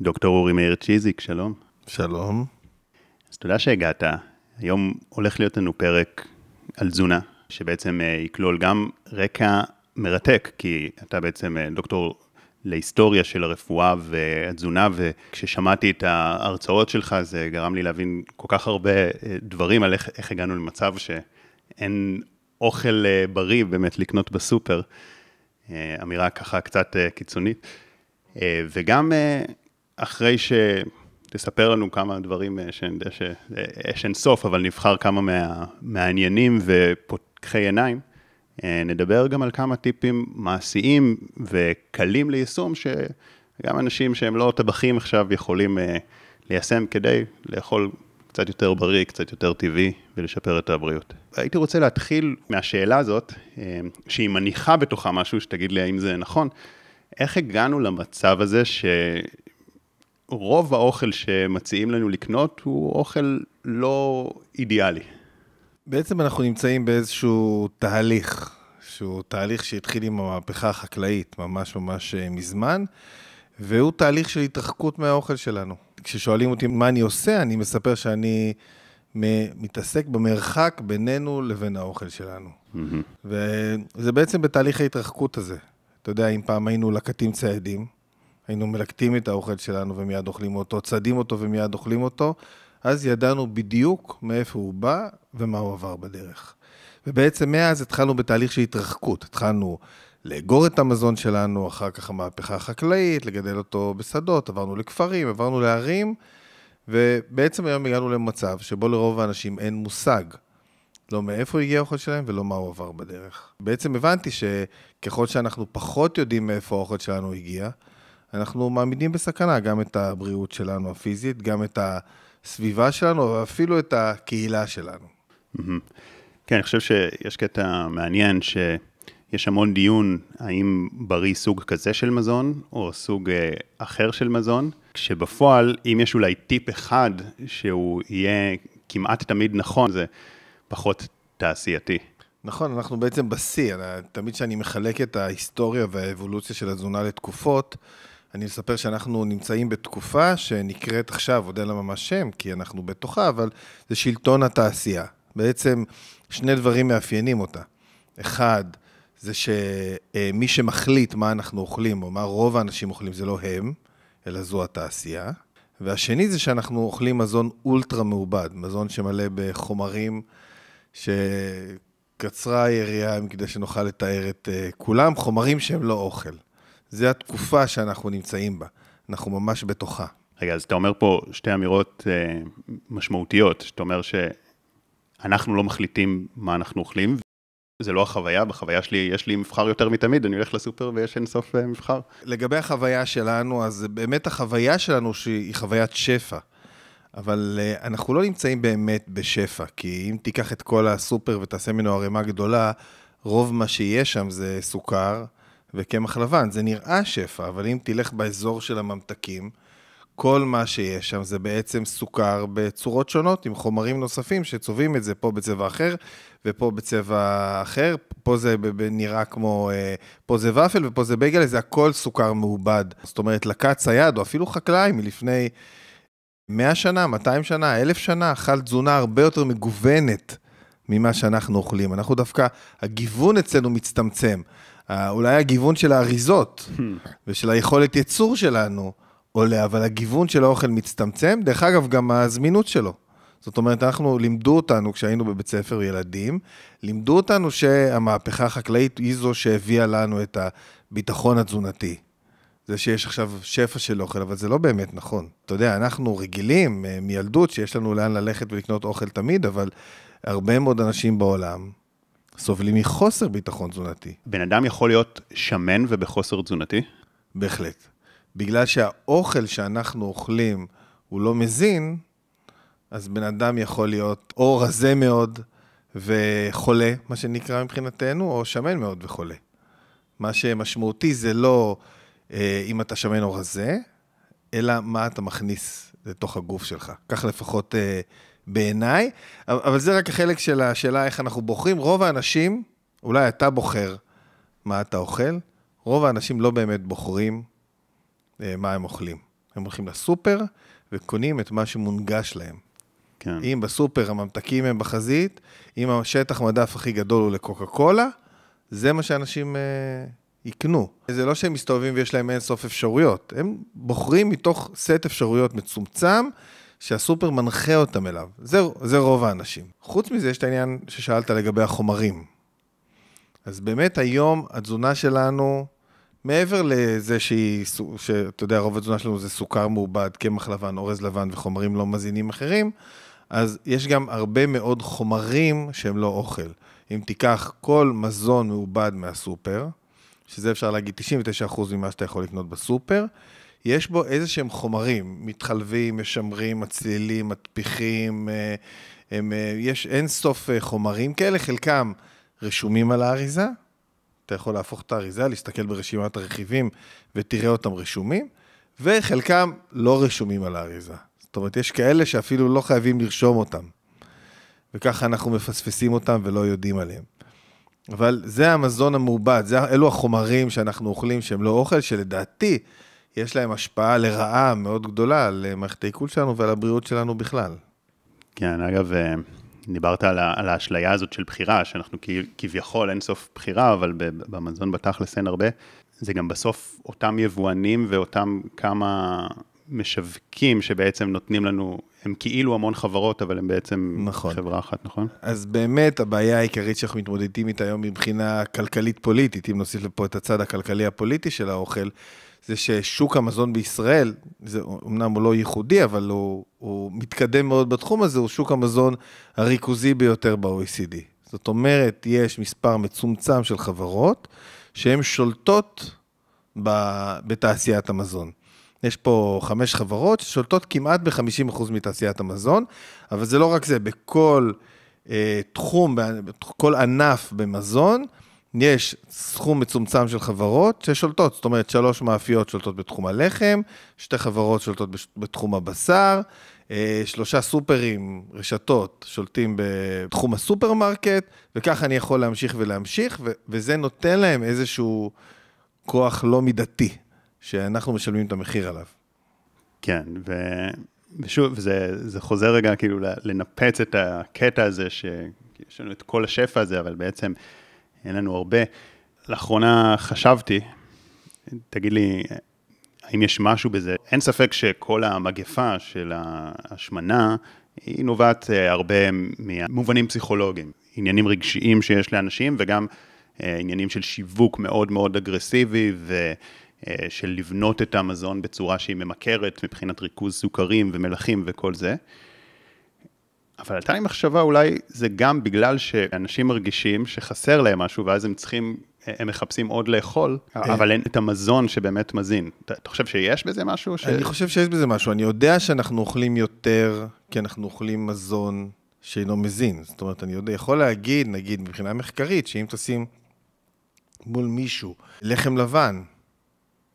דוקטור אורי מאיר צ'יזיק, שלום. שלום. אז תודה שהגעת. היום הולך להיות לנו פרק על תזונה, שבעצם אה, יכלול גם רקע מרתק, כי אתה בעצם אה, דוקטור להיסטוריה של הרפואה והתזונה, וכששמעתי את ההרצאות שלך, זה גרם לי להבין כל כך הרבה אה, דברים על איך, איך הגענו למצב שאין אוכל בריא באמת לקנות בסופר. אמירה ככה קצת קיצונית. וגם אחרי שתספר לנו כמה דברים שאני יודע שיש אין סוף, אבל נבחר כמה מה, מהעניינים ופותחי עיניים, נדבר גם על כמה טיפים מעשיים וקלים ליישום, שגם אנשים שהם לא טבחים עכשיו יכולים אה, ליישם כדי לאכול קצת יותר בריא, קצת יותר טבעי ולשפר את הבריאות. הייתי רוצה להתחיל מהשאלה הזאת, אה, שהיא מניחה בתוכה משהו, שתגיד לי האם זה נכון. איך הגענו למצב הזה ש... רוב האוכל שמציעים לנו לקנות הוא אוכל לא אידיאלי. בעצם אנחנו נמצאים באיזשהו תהליך, שהוא תהליך שהתחיל עם המהפכה החקלאית ממש ממש אה, מזמן, והוא תהליך של התרחקות מהאוכל שלנו. כששואלים אותי מה אני עושה, אני מספר שאני מתעסק במרחק בינינו לבין האוכל שלנו. Mm-hmm. וזה בעצם בתהליך ההתרחקות הזה. אתה יודע, אם פעם היינו לקטים ציידים, היינו מלקטים את האוכל שלנו ומיד אוכלים אותו, צדים אותו ומיד אוכלים אותו, אז ידענו בדיוק מאיפה הוא בא ומה הוא עבר בדרך. ובעצם מאז התחלנו בתהליך של התרחקות. התחלנו לאגור את המזון שלנו, אחר כך המהפכה החקלאית, לגדל אותו בשדות, עברנו לכפרים, עברנו לערים, ובעצם היום הגענו למצב שבו לרוב האנשים אין מושג. לא מאיפה הגיע האוכל שלהם ולא מה הוא עבר בדרך. בעצם הבנתי שככל שאנחנו פחות יודעים מאיפה האוכל שלנו הגיע, אנחנו מעמידים בסכנה גם את הבריאות שלנו הפיזית, גם את הסביבה שלנו, ואפילו את הקהילה שלנו. כן, אני חושב שיש קטע מעניין שיש המון דיון האם בריא סוג כזה של מזון, או סוג אה, אחר של מזון, כשבפועל, אם יש אולי טיפ אחד שהוא יהיה כמעט תמיד נכון, זה פחות תעשייתי. נכון, אנחנו בעצם בשיא. תמיד כשאני מחלק את ההיסטוריה והאבולוציה של התזונה לתקופות, אני אספר שאנחנו נמצאים בתקופה שנקראת עכשיו, עוד אין לה ממש שם, כי אנחנו בתוכה, אבל זה שלטון התעשייה. בעצם שני דברים מאפיינים אותה. אחד, זה שמי שמחליט מה אנחנו אוכלים, או מה רוב האנשים אוכלים, זה לא הם, אלא זו התעשייה. והשני זה שאנחנו אוכלים מזון אולטרה מעובד, מזון שמלא בחומרים שקצרה היריעה כדי שנוכל לתאר את uh, כולם, חומרים שהם לא אוכל. זה התקופה שאנחנו נמצאים בה, אנחנו ממש בתוכה. רגע, אז אתה אומר פה שתי אמירות אה, משמעותיות, שאתה אומר שאנחנו לא מחליטים מה אנחנו אוכלים, זה לא החוויה, בחוויה שלי יש לי מבחר יותר מתמיד, אני הולך לסופר ויש אינסוף אה, מבחר. לגבי החוויה שלנו, אז באמת החוויה שלנו שהיא חוויית שפע. אבל uh, אנחנו לא נמצאים באמת בשפע, כי אם תיקח את כל הסופר ותעשה ממנו ערימה גדולה, רוב מה שיש שם זה סוכר, וקמח לבן. זה נראה שפע, אבל אם תלך באזור של הממתקים, כל מה שיש שם זה בעצם סוכר בצורות שונות, עם חומרים נוספים שצובעים את זה פה בצבע אחר ופה בצבע אחר. פה זה נראה כמו, אה, פה זה ופל ופה זה בייגל, זה הכל סוכר מעובד. זאת אומרת, לקט צייד, או אפילו חקלאי מלפני 100 שנה, 200 שנה, 1,000 שנה, אכל תזונה הרבה יותר מגוונת ממה שאנחנו אוכלים. אנחנו דווקא, הגיוון אצלנו מצטמצם. אולי הגיוון של האריזות ושל היכולת ייצור שלנו עולה, אבל הגיוון של האוכל מצטמצם. דרך אגב, גם הזמינות שלו. זאת אומרת, אנחנו, לימדו אותנו, כשהיינו בבית ספר ילדים, לימדו אותנו שהמהפכה החקלאית היא זו שהביאה לנו את הביטחון התזונתי. זה שיש עכשיו שפע של אוכל, אבל זה לא באמת נכון. אתה יודע, אנחנו רגילים אה, מילדות שיש לנו לאן ללכת ולקנות אוכל תמיד, אבל הרבה מאוד אנשים בעולם סובלים מחוסר ביטחון תזונתי. בן אדם יכול להיות שמן ובחוסר תזונתי? בהחלט. בגלל שהאוכל שאנחנו אוכלים הוא לא מזין, אז בן אדם יכול להיות או רזה מאוד וחולה, מה שנקרא מבחינתנו, או שמן מאוד וחולה. מה שמשמעותי זה לא אה, אם אתה שמן או רזה, אלא מה אתה מכניס לתוך הגוף שלך. כך לפחות אה, בעיניי, אבל זה רק החלק של השאלה איך אנחנו בוחרים. רוב האנשים, אולי אתה בוחר מה אתה אוכל, רוב האנשים לא באמת בוחרים אה, מה הם אוכלים. הם הולכים לסופר וקונים את מה שמונגש להם. כן. אם בסופר הממתקים הם בחזית, אם השטח מדף הכי גדול הוא לקוקה קולה, זה מה שאנשים אה, יקנו. זה לא שהם מסתובבים ויש להם אין סוף אפשרויות, הם בוחרים מתוך סט אפשרויות מצומצם, שהסופר מנחה אותם אליו. זה, זה רוב האנשים. חוץ מזה, יש את העניין ששאלת לגבי החומרים. אז באמת היום התזונה שלנו, מעבר לזה שהיא, שאתה יודע, רוב התזונה שלנו זה סוכר מעובד, קמח לבן, אורז לבן וחומרים לא מזינים אחרים, אז יש גם הרבה מאוד חומרים שהם לא אוכל. אם תיקח כל מזון מעובד מהסופר, שזה אפשר להגיד 99% ממה שאתה יכול לקנות בסופר, יש בו איזה שהם חומרים, מתחלבים, משמרים, מצלילים, מטפיחים, אה, הם, אה, יש אין סוף אה, חומרים כאלה, חלקם רשומים על האריזה, אתה יכול להפוך את האריזה, להסתכל ברשימת הרכיבים ותראה אותם רשומים, וחלקם לא רשומים על האריזה. זאת אומרת, יש כאלה שאפילו לא חייבים לרשום אותם, וככה אנחנו מפספסים אותם ולא יודעים עליהם. אבל זה המזון המעובד, זה, אלו החומרים שאנחנו אוכלים שהם לא אוכל, שלדעתי יש להם השפעה לרעה מאוד גדולה על מערכת העיכול שלנו ועל הבריאות שלנו בכלל. כן, אגב, אה, דיברת על, על האשליה הזאת של בחירה, שאנחנו כביכול אין סוף בחירה, אבל במזון בתכלס אין הרבה. זה גם בסוף אותם יבואנים ואותם כמה משווקים שבעצם נותנים לנו, הם כאילו המון חברות, אבל הם בעצם נכון. חברה אחת, נכון? אז באמת הבעיה העיקרית שאנחנו מתמודדים איתה היום מבחינה כלכלית-פוליטית, אם נוסיף לפה את הצד הכלכלי הפוליטי של האוכל, זה ששוק המזון בישראל, זה אמנם הוא לא ייחודי, אבל הוא, הוא מתקדם מאוד בתחום הזה, הוא שוק המזון הריכוזי ביותר ב-OECD. זאת אומרת, יש מספר מצומצם של חברות שהן שולטות ב, בתעשיית המזון. יש פה חמש חברות ששולטות כמעט ב-50% מתעשיית המזון, אבל זה לא רק זה, בכל אה, תחום, בכל ענף במזון, יש סכום מצומצם של חברות ששולטות, זאת אומרת, שלוש מאפיות שולטות בתחום הלחם, שתי חברות שולטות בתחום הבשר, אה, שלושה סופרים, רשתות, שולטים בתחום הסופרמרקט, וככה אני יכול להמשיך ולהמשיך, וזה נותן להם איזשהו כוח לא מידתי, שאנחנו משלמים את המחיר עליו. כן, ו... ושוב, זה, זה חוזר רגע כאילו לנפץ את הקטע הזה, שיש לנו את כל השפע הזה, אבל בעצם אין לנו הרבה. לאחרונה חשבתי, תגיד לי, האם יש משהו בזה? אין ספק שכל המגפה של ההשמנה, היא נובעת אה, הרבה ממובנים פסיכולוגיים, עניינים רגשיים שיש לאנשים וגם אה, עניינים של שיווק מאוד מאוד אגרסיבי ושל אה, לבנות את המזון בצורה שהיא ממכרת מבחינת ריכוז סוכרים ומלחים וכל זה. אבל עלתה לי מחשבה, אולי זה גם בגלל שאנשים מרגישים שחסר להם משהו, ואז הם צריכים, הם מחפשים עוד לאכול, אה. אבל אין את המזון שבאמת מזין. אתה, אתה חושב שיש בזה משהו? ש... אני חושב שיש בזה משהו. אני יודע שאנחנו אוכלים יותר, כי אנחנו אוכלים מזון שאינו מזין. זאת אומרת, אני יודע, יכול להגיד, נגיד, מבחינה מחקרית, שאם תשים מול מישהו לחם לבן,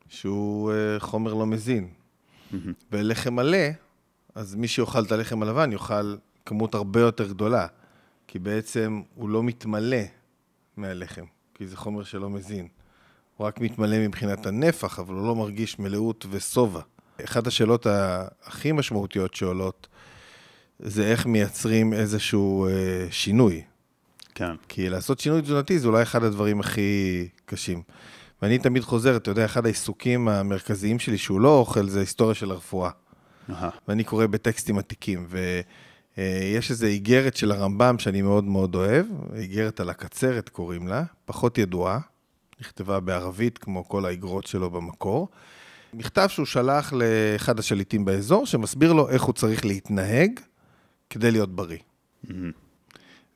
שהוא uh, חומר לא מזין. ולחם מלא, אז מי שיאכל את הלחם הלבן יאכל כמות הרבה יותר גדולה, כי בעצם הוא לא מתמלא מהלחם, כי זה חומר שלא מזין. הוא רק מתמלא מבחינת הנפח, אבל הוא לא מרגיש מלאות ושובע. אחת השאלות הכי משמעותיות שעולות, זה איך מייצרים איזשהו אה, שינוי. כן. כי לעשות שינוי תזונתי זה אולי אחד הדברים הכי קשים. ואני תמיד חוזר, אתה יודע, אחד העיסוקים המרכזיים שלי שהוא לא אוכל, זה היסטוריה של הרפואה. Uh-huh. ואני קורא בטקסטים עתיקים, ו... אה, יש איזו איגרת של הרמב"ם שאני מאוד מאוד אוהב, איגרת על הקצרת קוראים לה, פחות ידועה, נכתבה בערבית כמו כל האיגרות שלו במקור. מכתב שהוא שלח לאחד השליטים באזור, שמסביר לו איך הוא צריך להתנהג כדי להיות בריא. Mm-hmm.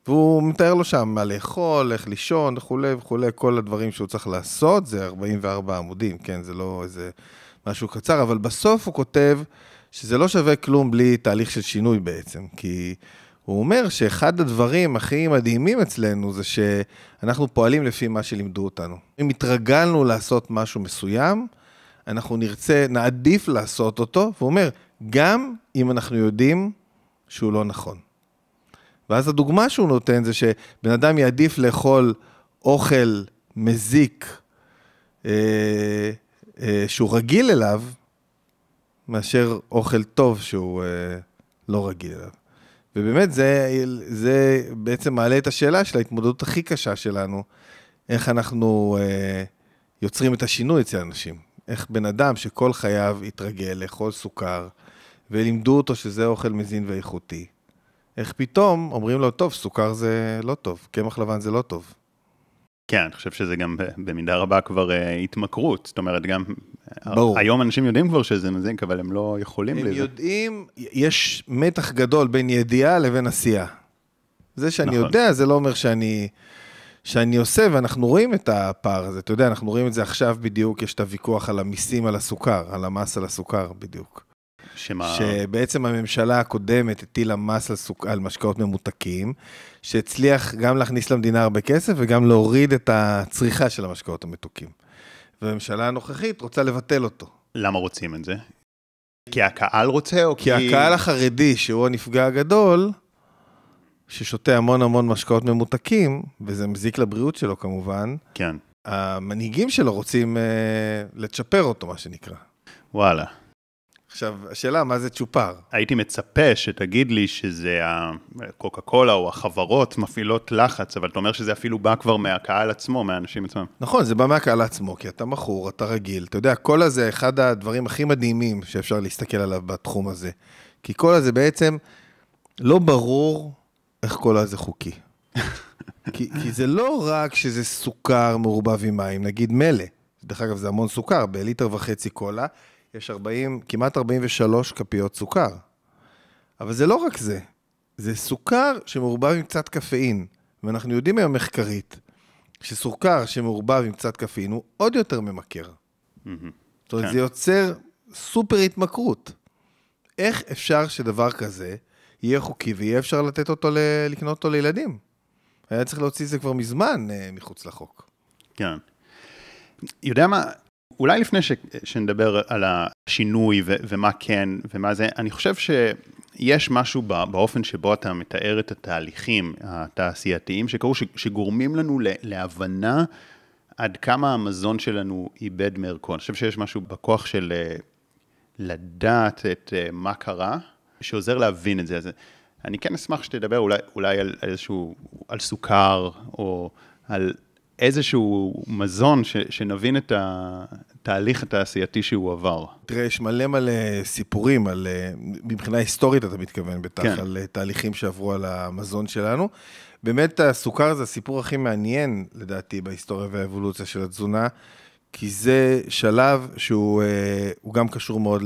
והוא מתאר לו שם מה לאכול, איך לישון וכולי וכולי, כל הדברים שהוא צריך לעשות, זה 44 עמודים, כן, זה לא איזה משהו קצר, אבל בסוף הוא כותב שזה לא שווה כלום בלי תהליך של שינוי בעצם, כי הוא אומר שאחד הדברים הכי מדהימים אצלנו זה שאנחנו פועלים לפי מה שלימדו אותנו. אם התרגלנו לעשות משהו מסוים, אנחנו נרצה, נעדיף לעשות אותו, והוא אומר, גם אם אנחנו יודעים שהוא לא נכון. ואז הדוגמה שהוא נותן זה שבן אדם יעדיף לאכול אוכל מזיק אה, אה, שהוא רגיל אליו, מאשר אוכל טוב שהוא אה, לא רגיל אליו. ובאמת, זה, זה בעצם מעלה את השאלה של ההתמודדות הכי קשה שלנו, איך אנחנו אה, יוצרים את השינוי אצל אנשים. איך בן אדם שכל חייו התרגל לאכול סוכר, ולימדו אותו שזה אוכל מזין ואיכותי, איך פתאום אומרים לו, טוב, סוכר זה לא טוב, קמח לבן זה לא טוב. כן, אני חושב שזה גם במידה רבה כבר uh, התמכרות, זאת אומרת, גם... ברור. היום אנשים יודעים כבר שזה מזיק, אבל הם לא יכולים הם לזה. יודעים, יש מתח גדול בין ידיעה לבין עשייה. זה שאני נכון. יודע, זה לא אומר שאני, שאני עושה, ואנחנו רואים את הפער הזה. אתה יודע, אנחנו רואים את זה עכשיו בדיוק, יש את הוויכוח על המיסים על הסוכר, על המס על הסוכר בדיוק. שמה... שבעצם הממשלה הקודמת הטילה מס על, סוכ... על משקאות ממותקים, שהצליח גם להכניס למדינה הרבה כסף וגם להוריד את הצריכה של המשקאות המתוקים. והממשלה הנוכחית רוצה לבטל אותו. למה רוצים את זה? כי הקהל רוצה או כי... כי הקהל החרדי, שהוא הנפגע הגדול, ששותה המון המון משקאות ממותקים, וזה מזיק לבריאות שלו כמובן, כן, המנהיגים שלו רוצים אה, לצ'פר אותו, מה שנקרא. וואלה. עכשיו, השאלה, מה זה צ'ופר? הייתי מצפה שתגיד לי שזה הקוקה קולה או החברות מפעילות לחץ, אבל אתה אומר שזה אפילו בא כבר מהקהל עצמו, מהאנשים עצמם. נכון, זה בא מהקהל עצמו, כי אתה מכור, אתה רגיל. אתה יודע, קולה זה אחד הדברים הכי מדהימים שאפשר להסתכל עליו בתחום הזה. כי קולה זה בעצם, לא ברור איך קולה זה חוקי. כי, כי זה לא רק שזה סוכר מעורבב עם מים, נגיד מלא. דרך אגב, זה המון סוכר, בליטר וחצי קולה יש 40, כמעט 43 כפיות סוכר. אבל זה לא רק זה, זה סוכר שמעורבב עם קצת קפאין. ואנחנו יודעים היום מחקרית, שסוכר שמעורבב עם קצת קפאין הוא עוד יותר ממכר. זאת אומרת, כן. זה יוצר סופר התמכרות. איך אפשר שדבר כזה יהיה חוקי ויהיה אפשר לתת אותו, ל... לקנות אותו לילדים? היה צריך להוציא את זה כבר מזמן אה, מחוץ לחוק. כן. יודע מה, אולי לפני ש, שנדבר על השינוי ו, ומה כן ומה זה, אני חושב שיש משהו בא, באופן שבו אתה מתאר את התהליכים התעשייתיים שקרו, ש, שגורמים לנו להבנה עד כמה המזון שלנו איבד מערכו. אני חושב שיש משהו בכוח של אה, לדעת את אה, מה קרה, שעוזר להבין את זה. אז אני כן אשמח שתדבר אולי, אולי על איזשהו, על סוכר, או על איזשהו מזון, ש, שנבין את התהליך התעשייתי שהוא עבר. תראה, יש מלא מלא סיפורים על, אה, מבחינה היסטורית אתה מתכוון בטח, כן. על אה, תהליכים שעברו על המזון שלנו. באמת הסוכר זה הסיפור הכי מעניין, לדעתי, בהיסטוריה והאבולוציה של התזונה, כי זה שלב שהוא אה, גם קשור מאוד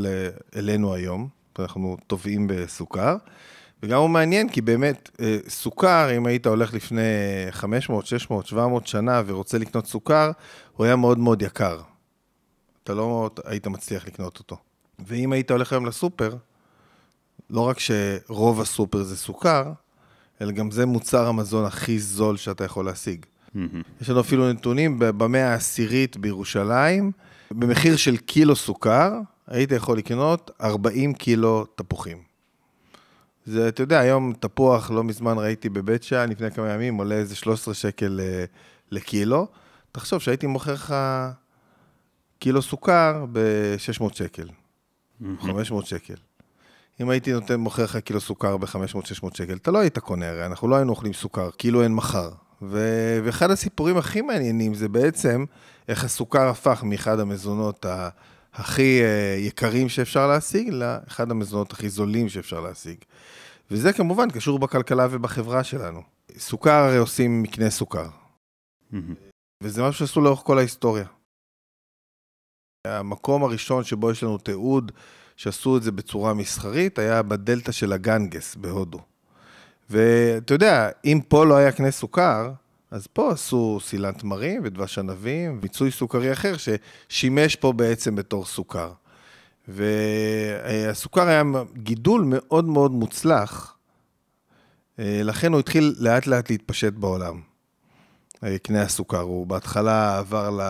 אלינו היום, אנחנו טובעים בסוכר, וגם הוא מעניין כי באמת, אה, סוכר, אם היית הולך לפני 500, 600, 700 שנה ורוצה לקנות סוכר, הוא היה מאוד מאוד יקר. אתה לא היית מצליח לקנות אותו. ואם היית הולך היום לסופר, לא רק שרוב הסופר זה סוכר, אלא גם זה מוצר המזון הכי זול שאתה יכול להשיג. יש לנו אפילו נתונים, במאה העשירית בירושלים, במחיר של קילו סוכר, היית יכול לקנות 40 קילו תפוחים. זה, אתה יודע, היום תפוח, לא מזמן ראיתי בבית שאן, לפני כמה ימים, עולה איזה 13 שקל אה, לקילו. תחשוב שהייתי מוכר לך קילו סוכר ב-600 שקל, 500 שקל. אם הייתי נותן, מוכר לך קילו סוכר ב-500-600 שקל, אתה לא היית קונה, הרי אנחנו לא היינו אוכלים סוכר, כאילו אין מחר. ו- ואחד הסיפורים הכי מעניינים זה בעצם איך הסוכר הפך מאחד המזונות ה- הכי אה, יקרים שאפשר להשיג, לאחד המזונות הכי זולים שאפשר להשיג. וזה כמובן קשור בכלכלה ובחברה שלנו. סוכר הרי עושים מקנה סוכר, וזה משהו שעשו לאורך כל ההיסטוריה. המקום הראשון שבו יש לנו תיעוד שעשו את זה בצורה מסחרית היה בדלתא של הגנגס בהודו. ואתה יודע, אם פה לא היה קנה סוכר, אז פה עשו סילן תמרים ודבש ענבים, מיצוי סוכרי אחר ששימש פה בעצם בתור סוכר. והסוכר היה גידול מאוד מאוד מוצלח, אה, לכן הוא התחיל לאט לאט להתפשט בעולם. אה, קנה הסוכר, הוא בהתחלה עבר ל...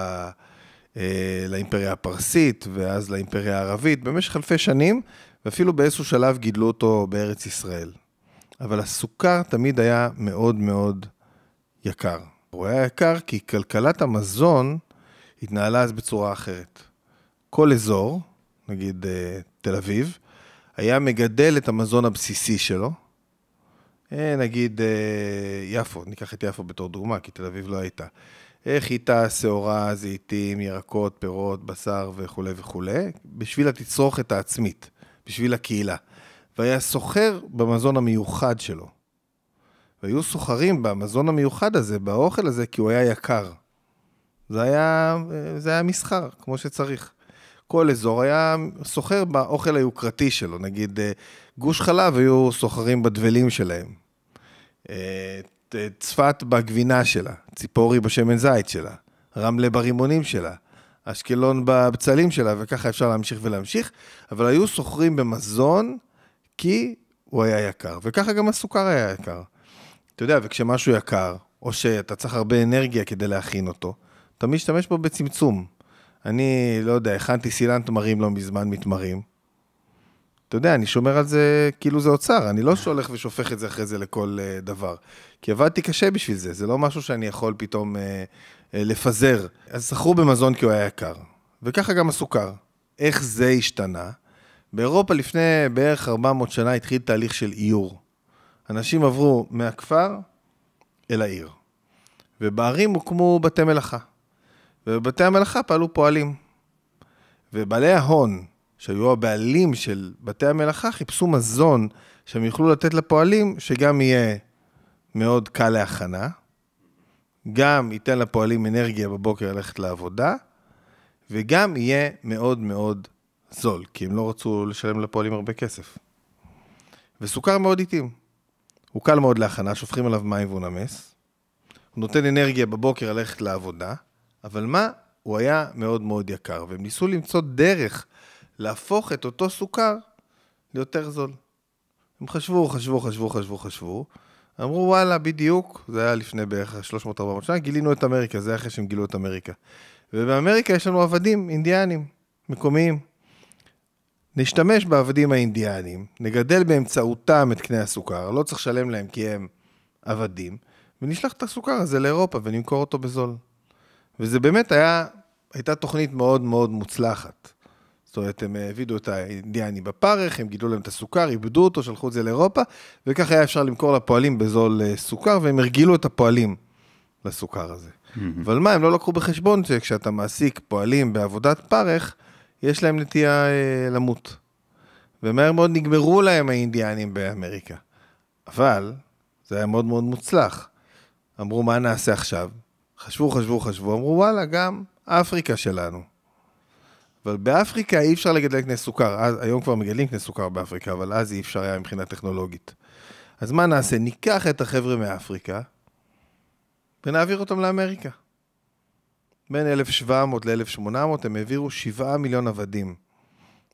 אה, לאימפריה הפרסית ואז לאימפריה הערבית במשך אלפי שנים, ואפילו באיזשהו שלב גידלו אותו בארץ ישראל. אבל הסוכר תמיד היה מאוד מאוד יקר. הוא היה יקר כי כלכלת המזון התנהלה אז בצורה אחרת. כל אזור, נגיד אה, בתל אביב, היה מגדל את המזון הבסיסי שלו, אה, נגיד אה, יפו, ניקח את יפו בתור דוגמה, כי תל אביב לא הייתה. חיטה, שעורה, זיתים, ירקות, פירות, בשר וכולי וכולי, בשביל התצרוכת העצמית, בשביל הקהילה. והיה סוחר במזון המיוחד שלו. והיו סוחרים במזון המיוחד הזה, באוכל הזה, כי הוא היה יקר. זה היה, זה היה מסחר, כמו שצריך. כל אזור היה סוחר באוכל היוקרתי שלו, נגיד אה, גוש חלב היו סוחרים בדבלים שלהם. אה, צפת בגבינה שלה, ציפורי בשמן זית שלה, רמלה ברימונים שלה, אשקלון בבצלים שלה, וככה אפשר להמשיך ולהמשיך, אבל היו סוחרים במזון כי הוא היה יקר, וככה גם הסוכר היה יקר. אתה יודע, וכשמשהו יקר, או שאתה צריך הרבה אנרגיה כדי להכין אותו, אתה משתמש בו בצמצום. אני, לא יודע, הכנתי סילן תמרים לא מזמן מתמרים. אתה יודע, אני שומר על זה כאילו זה אוצר, אני לא שהולך ושופך את זה אחרי זה לכל uh, דבר. כי עבדתי קשה בשביל זה, זה לא משהו שאני יכול פתאום uh, uh, לפזר. אז שכרו במזון כי הוא היה יקר. וככה גם הסוכר. איך זה השתנה? באירופה לפני בערך 400 שנה התחיל תהליך של איור. אנשים עברו מהכפר אל העיר. ובערים הוקמו בתי מלאכה. ובבתי המלאכה פעלו פועלים. ובעלי ההון, שהיו הבעלים של בתי המלאכה, חיפשו מזון שהם יוכלו לתת לפועלים, שגם יהיה מאוד קל להכנה, גם ייתן לפועלים אנרגיה בבוקר ללכת לעבודה, וגם יהיה מאוד מאוד זול, כי הם לא רצו לשלם לפועלים הרבה כסף. וסוכר מאוד איטים. הוא קל מאוד להכנה, שופכים עליו מים והוא נמס. הוא נותן אנרגיה בבוקר ללכת לעבודה, אבל מה? הוא היה מאוד מאוד יקר, והם ניסו למצוא דרך להפוך את אותו סוכר ליותר זול. הם חשבו, חשבו, חשבו, חשבו, חשבו, אמרו וואלה, בדיוק, זה היה לפני בערך 300-400 שנה, גילינו את אמריקה, זה היה אחרי שהם גילו את אמריקה. ובאמריקה יש לנו עבדים אינדיאנים, מקומיים. נשתמש בעבדים האינדיאנים, נגדל באמצעותם את קנה הסוכר, לא צריך לשלם להם כי הם עבדים, ונשלח את הסוכר הזה לאירופה ונמכור אותו בזול. וזה באמת היה, הייתה תוכנית מאוד מאוד מוצלחת. זאת אומרת, הם העבידו את האינדיאני בפרך, הם גידלו להם את הסוכר, איבדו אותו, שלחו את זה לאירופה, וככה היה אפשר למכור לפועלים בזול אה, סוכר, והם הרגילו את הפועלים לסוכר הזה. Mm-hmm. אבל מה, הם לא לקחו בחשבון שכשאתה מעסיק פועלים בעבודת פרך, יש להם נטייה אה, למות. ומהר מאוד נגמרו להם האינדיאנים באמריקה. אבל זה היה מאוד מאוד מוצלח. אמרו, מה נעשה עכשיו? חשבו, חשבו, חשבו, אמרו, וואלה, גם אפריקה שלנו. אבל באפריקה אי אפשר לגדל קנה סוכר. אז, היום כבר מגדלים קנה סוכר באפריקה, אבל אז אי אפשר היה מבחינה טכנולוגית. אז מה נעשה? ניקח את החבר'ה מאפריקה ונעביר אותם לאמריקה. בין 1700 ל-1800 הם העבירו 7 מיליון עבדים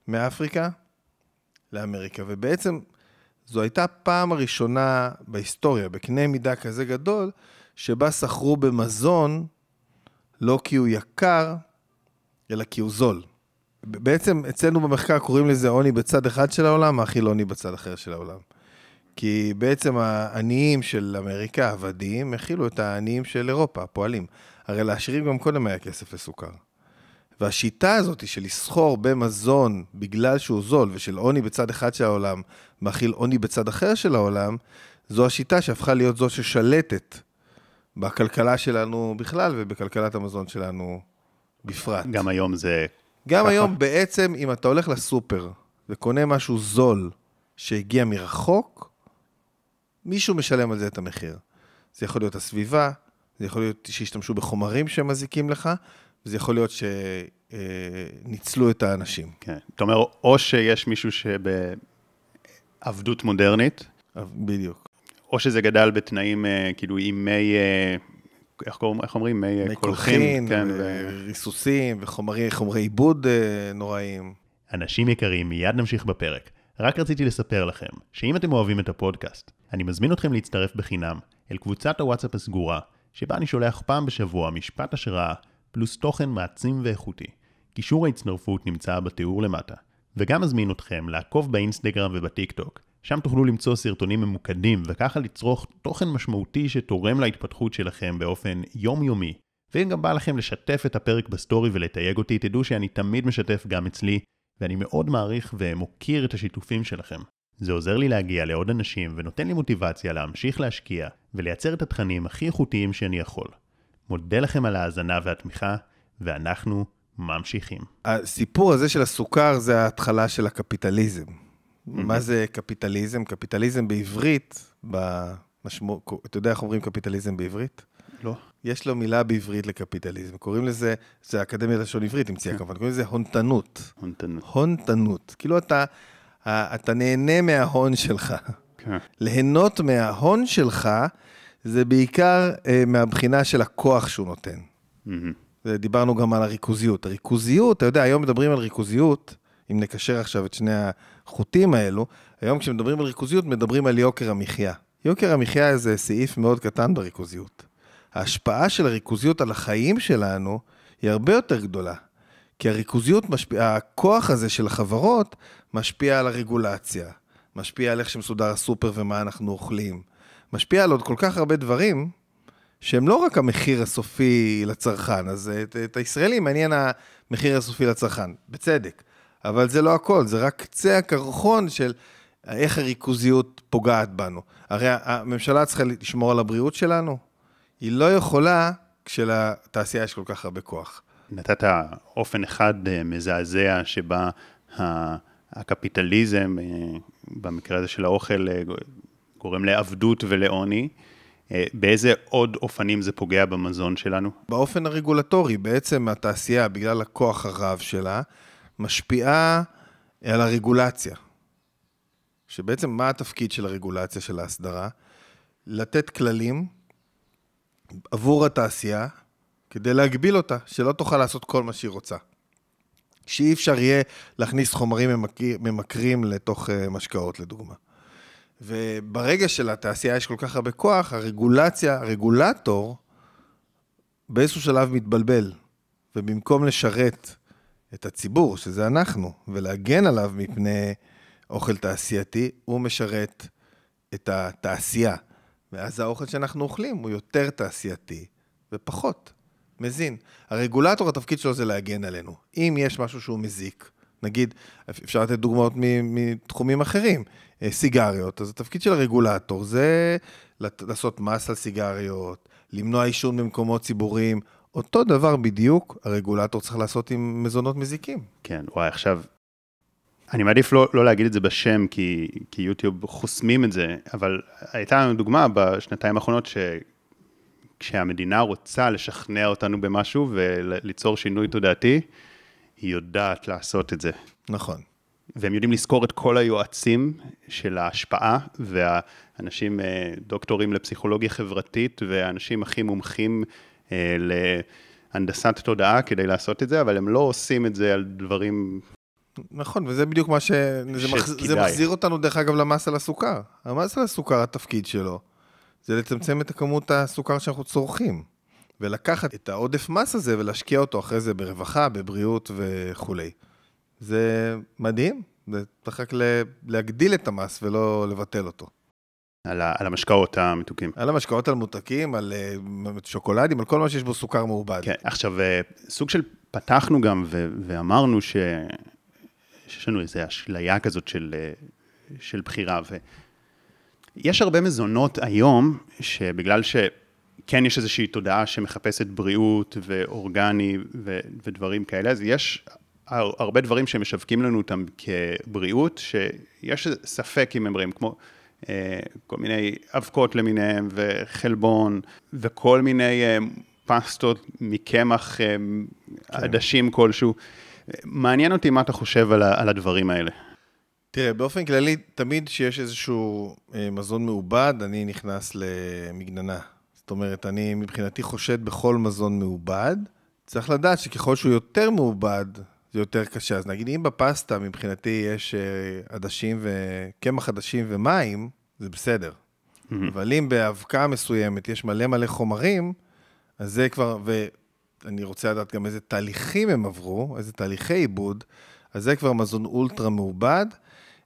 מאפריקה לאמריקה, ובעצם זו הייתה פעם הראשונה בהיסטוריה, בקנה מידה כזה גדול, שבה סחרו במזון לא כי הוא יקר, אלא כי הוא זול. בעצם אצלנו במחקר קוראים לזה עוני בצד אחד של העולם, מאכיל עוני בצד אחר של העולם. כי בעצם העניים של אמריקה, עבדים, הכילו את העניים של אירופה, הפועלים. הרי לעשירים גם קודם היה כסף לסוכר. והשיטה הזאת של לסחור במזון בגלל שהוא זול, ושל עוני בצד אחד של העולם, מאכיל עוני בצד אחר של העולם, זו השיטה שהפכה להיות זו ששלטת בכלכלה שלנו בכלל ובכלכלת המזון שלנו בפרט. גם היום זה... גם ככה. היום בעצם, אם אתה הולך לסופר וקונה משהו זול שהגיע מרחוק, מישהו משלם על זה את המחיר. זה יכול להיות הסביבה, זה יכול להיות שישתמשו בחומרים שמזיקים לך, וזה יכול להיות שניצלו את האנשים. כן. אתה אומר, או שיש מישהו שבעבדות מודרנית. בדיוק. או שזה גדל בתנאים, אה, כאילו, עם מי, אה, איך, קוראים, איך אומרים? מי, אה, מי קולחין, כן, וריסוסים, וחומרי עיבוד נוראים. אנשים יקרים, מיד נמשיך בפרק. רק רציתי לספר לכם, שאם אתם אוהבים את הפודקאסט, אני מזמין אתכם להצטרף בחינם אל קבוצת הוואטסאפ הסגורה, שבה אני שולח פעם בשבוע משפט השראה, פלוס תוכן מעצים ואיכותי. קישור ההצטרפות נמצא בתיאור למטה. וגם מזמין אתכם לעקוב באינסטגרם ובטיק טוק, שם תוכלו למצוא סרטונים ממוקדים וככה לצרוך תוכן משמעותי שתורם להתפתחות שלכם באופן יומיומי. ואם גם בא לכם לשתף את הפרק בסטורי ולתייג אותי, תדעו שאני תמיד משתף גם אצלי, ואני מאוד מעריך ומוקיר את השיתופים שלכם. זה עוזר לי להגיע לעוד אנשים ונותן לי מוטיבציה להמשיך להשקיע ולייצר את התכנים הכי איכותיים שאני יכול. מודה לכם על ההאזנה והתמיכה, ואנחנו ממשיכים. הסיפור הזה של הסוכר זה ההתחלה של הקפיטליזם. מה זה קפיטליזם? קפיטליזם בעברית, במשמעות, אתה יודע איך אומרים קפיטליזם בעברית? לא. יש לו מילה בעברית לקפיטליזם, קוראים לזה, זה האקדמיה ללשון עברית המציאה כמובן, קוראים לזה הונתנות. הונתנות. הונתנות. כאילו אתה, אתה נהנה מההון שלך. כן. ליהנות מההון שלך, זה בעיקר אה, מהבחינה של הכוח שהוא נותן. דיברנו גם על הריכוזיות. הריכוזיות, אתה יודע, היום מדברים על ריכוזיות, אם נקשר עכשיו את שני החוטים האלו, היום כשמדברים על ריכוזיות, מדברים על יוקר המחיה. יוקר המחיה זה סעיף מאוד קטן בריכוזיות. ההשפעה של הריכוזיות על החיים שלנו היא הרבה יותר גדולה. כי הריכוזיות משפיעה, הכוח הזה של החברות משפיע על הרגולציה, משפיע על איך שמסודר הסופר ומה אנחנו אוכלים, משפיע על עוד כל כך הרבה דברים, שהם לא רק המחיר הסופי לצרכן, אז את, את הישראלים מעניין המחיר הסופי לצרכן, בצדק. אבל זה לא הכל, זה רק קצה הקרחון של איך הריכוזיות פוגעת בנו. הרי הממשלה צריכה לשמור על הבריאות שלנו, היא לא יכולה כשלתעשייה יש כל כך הרבה כוח. נתת אופן אחד אה, מזעזע שבה הקפיטליזם, אה, במקרה הזה של האוכל, אה, גורם לעבדות ולעוני. באיזה עוד אופנים זה פוגע במזון שלנו? באופן הרגולטורי, בעצם התעשייה, בגלל הכוח הרב שלה, משפיעה על הרגולציה. שבעצם מה התפקיד של הרגולציה של ההסדרה? לתת כללים עבור התעשייה כדי להגביל אותה, שלא תוכל לעשות כל מה שהיא רוצה. שאי אפשר יהיה להכניס חומרים ממכרים, לתוך אה, משקאות, לדוגמה. וברגע שלתעשייה יש כל כך הרבה כוח, הרגולציה, הרגולטור, באיזשהו שלב מתבלבל. ובמקום לשרת את הציבור, שזה אנחנו, ולהגן עליו מפני אוכל תעשייתי, הוא משרת את התעשייה. ואז האוכל שאנחנו אוכלים הוא יותר תעשייתי ופחות מזין. הרגולטור, התפקיד שלו זה להגן עלינו. אם יש משהו שהוא מזיק, נגיד, אפשר לתת דוגמאות מתחומים אחרים, אה, סיגריות, אז התפקיד של הרגולטור זה לעשות מס על סיגריות, למנוע עישון במקומות ציבוריים. אותו דבר בדיוק הרגולטור צריך לעשות עם מזונות מזיקים. כן, וואי, עכשיו, אני מעדיף לא, לא להגיד את זה בשם, כי, כי יוטיוב חוסמים את זה, אבל הייתה לנו דוגמה בשנתיים האחרונות, שכשהמדינה רוצה לשכנע אותנו במשהו וליצור שינוי תודעתי, היא יודעת לעשות את זה. נכון. והם יודעים לזכור את כל היועצים של ההשפעה, והאנשים, אה, דוקטורים לפסיכולוגיה חברתית, והאנשים הכי מומחים אה, להנדסת תודעה כדי לעשות את זה, אבל הם לא עושים את זה על דברים... נכון, וזה בדיוק מה ש... זה, מח... זה מחזיר אותנו, דרך אגב, למס על הסוכר. המס על הסוכר, התפקיד שלו, זה לצמצם את הכמות הסוכר שאנחנו צורכים. ולקחת את העודף מס הזה ולהשקיע אותו אחרי זה ברווחה, בבריאות וכולי. זה מדהים, זה צריך רק להגדיל את המס ולא לבטל אותו. על, ה, על המשקאות המתוקים. על המשקאות המותקים, על uh, שוקולדים, על כל מה שיש בו סוכר מעובד. כן, עכשיו, אה, סוג של פתחנו גם ו- ואמרנו ש... שיש לנו איזו אשליה כזאת של, אה, של בחירה. ויש הרבה מזונות היום, שבגלל שכן יש איזושהי תודעה שמחפשת בריאות ואורגני ו- ודברים כאלה, אז יש הרבה דברים שמשווקים לנו אותם כבריאות, שיש ספק אם הם בריאים, כמו אה, כל מיני אבקות למיניהם וחלבון וכל מיני אה, פסטות מקמח אה, כן. עדשים כלשהו. מעניין אותי מה אתה חושב על, על הדברים האלה. תראה, באופן כללי, תמיד כשיש איזשהו מזון מעובד, אני נכנס למגננה. זאת אומרת, אני מבחינתי חושד בכל מזון מעובד. צריך לדעת שככל שהוא יותר מעובד, זה יותר קשה. אז נגיד, אם בפסטה מבחינתי יש אה, עדשים וקמח עדשים ומים, זה בסדר. Mm-hmm. אבל אם באבקה מסוימת יש מלא מלא חומרים, אז זה כבר, ואני רוצה לדעת גם איזה תהליכים הם עברו, איזה תהליכי עיבוד, אז זה כבר מזון אולטרה מעובד.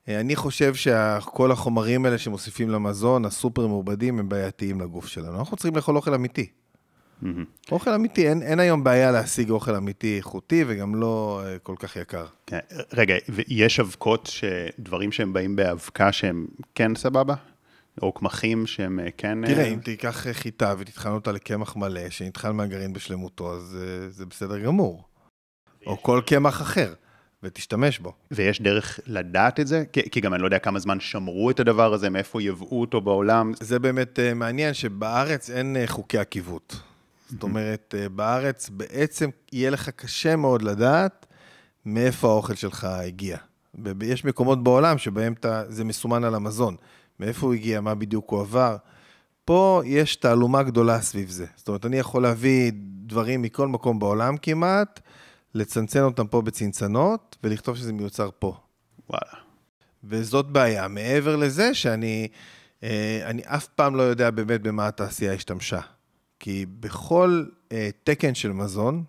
אה, אני חושב שכל החומרים האלה שמוסיפים למזון, הסופר מעובדים, הם בעייתיים לגוף שלנו. אנחנו צריכים לאכול אוכל אמיתי. מהמם. אוכל אמיתי, אין, אין היום בעיה להשיג אוכל אמיתי איכותי וגם לא אה, כל כך יקר. כן, רגע, ויש אבקות, דברים שהם באים באבקה שהם כן סבבה? או קמחים שהם אה, כן... תראה, אה, אם תיקח חיטה ותטחן אותה לקמח מלא, שנטחן מהגרעין בשלמותו, אז זה בסדר גמור. או כל קמח אחר, ותשתמש בו. ויש דרך לדעת את זה? כי, כי גם אני לא יודע כמה זמן שמרו את הדבר הזה, מאיפה יבאו אותו בעולם. זה באמת אה, מעניין שבארץ אין אה, חוקי עקיבות. זאת אומרת, אה, בארץ בעצם יהיה לך קשה מאוד לדעת מאיפה האוכל שלך הגיע. יש מקומות בעולם שבהם אתה, זה מסומן על המזון. מאיפה הוא הגיע, מה בדיוק הוא עבר. פה יש תעלומה גדולה סביב זה. זאת אומרת, אני יכול להביא דברים מכל מקום בעולם כמעט, לצנצן אותם פה בצנצנות, ולכתוב שזה מיוצר פה. וואלה. וזאת בעיה. מעבר לזה שאני אה, אני אף פעם לא יודע באמת במה התעשייה השתמשה. כי בכל אה, תקן של מזון,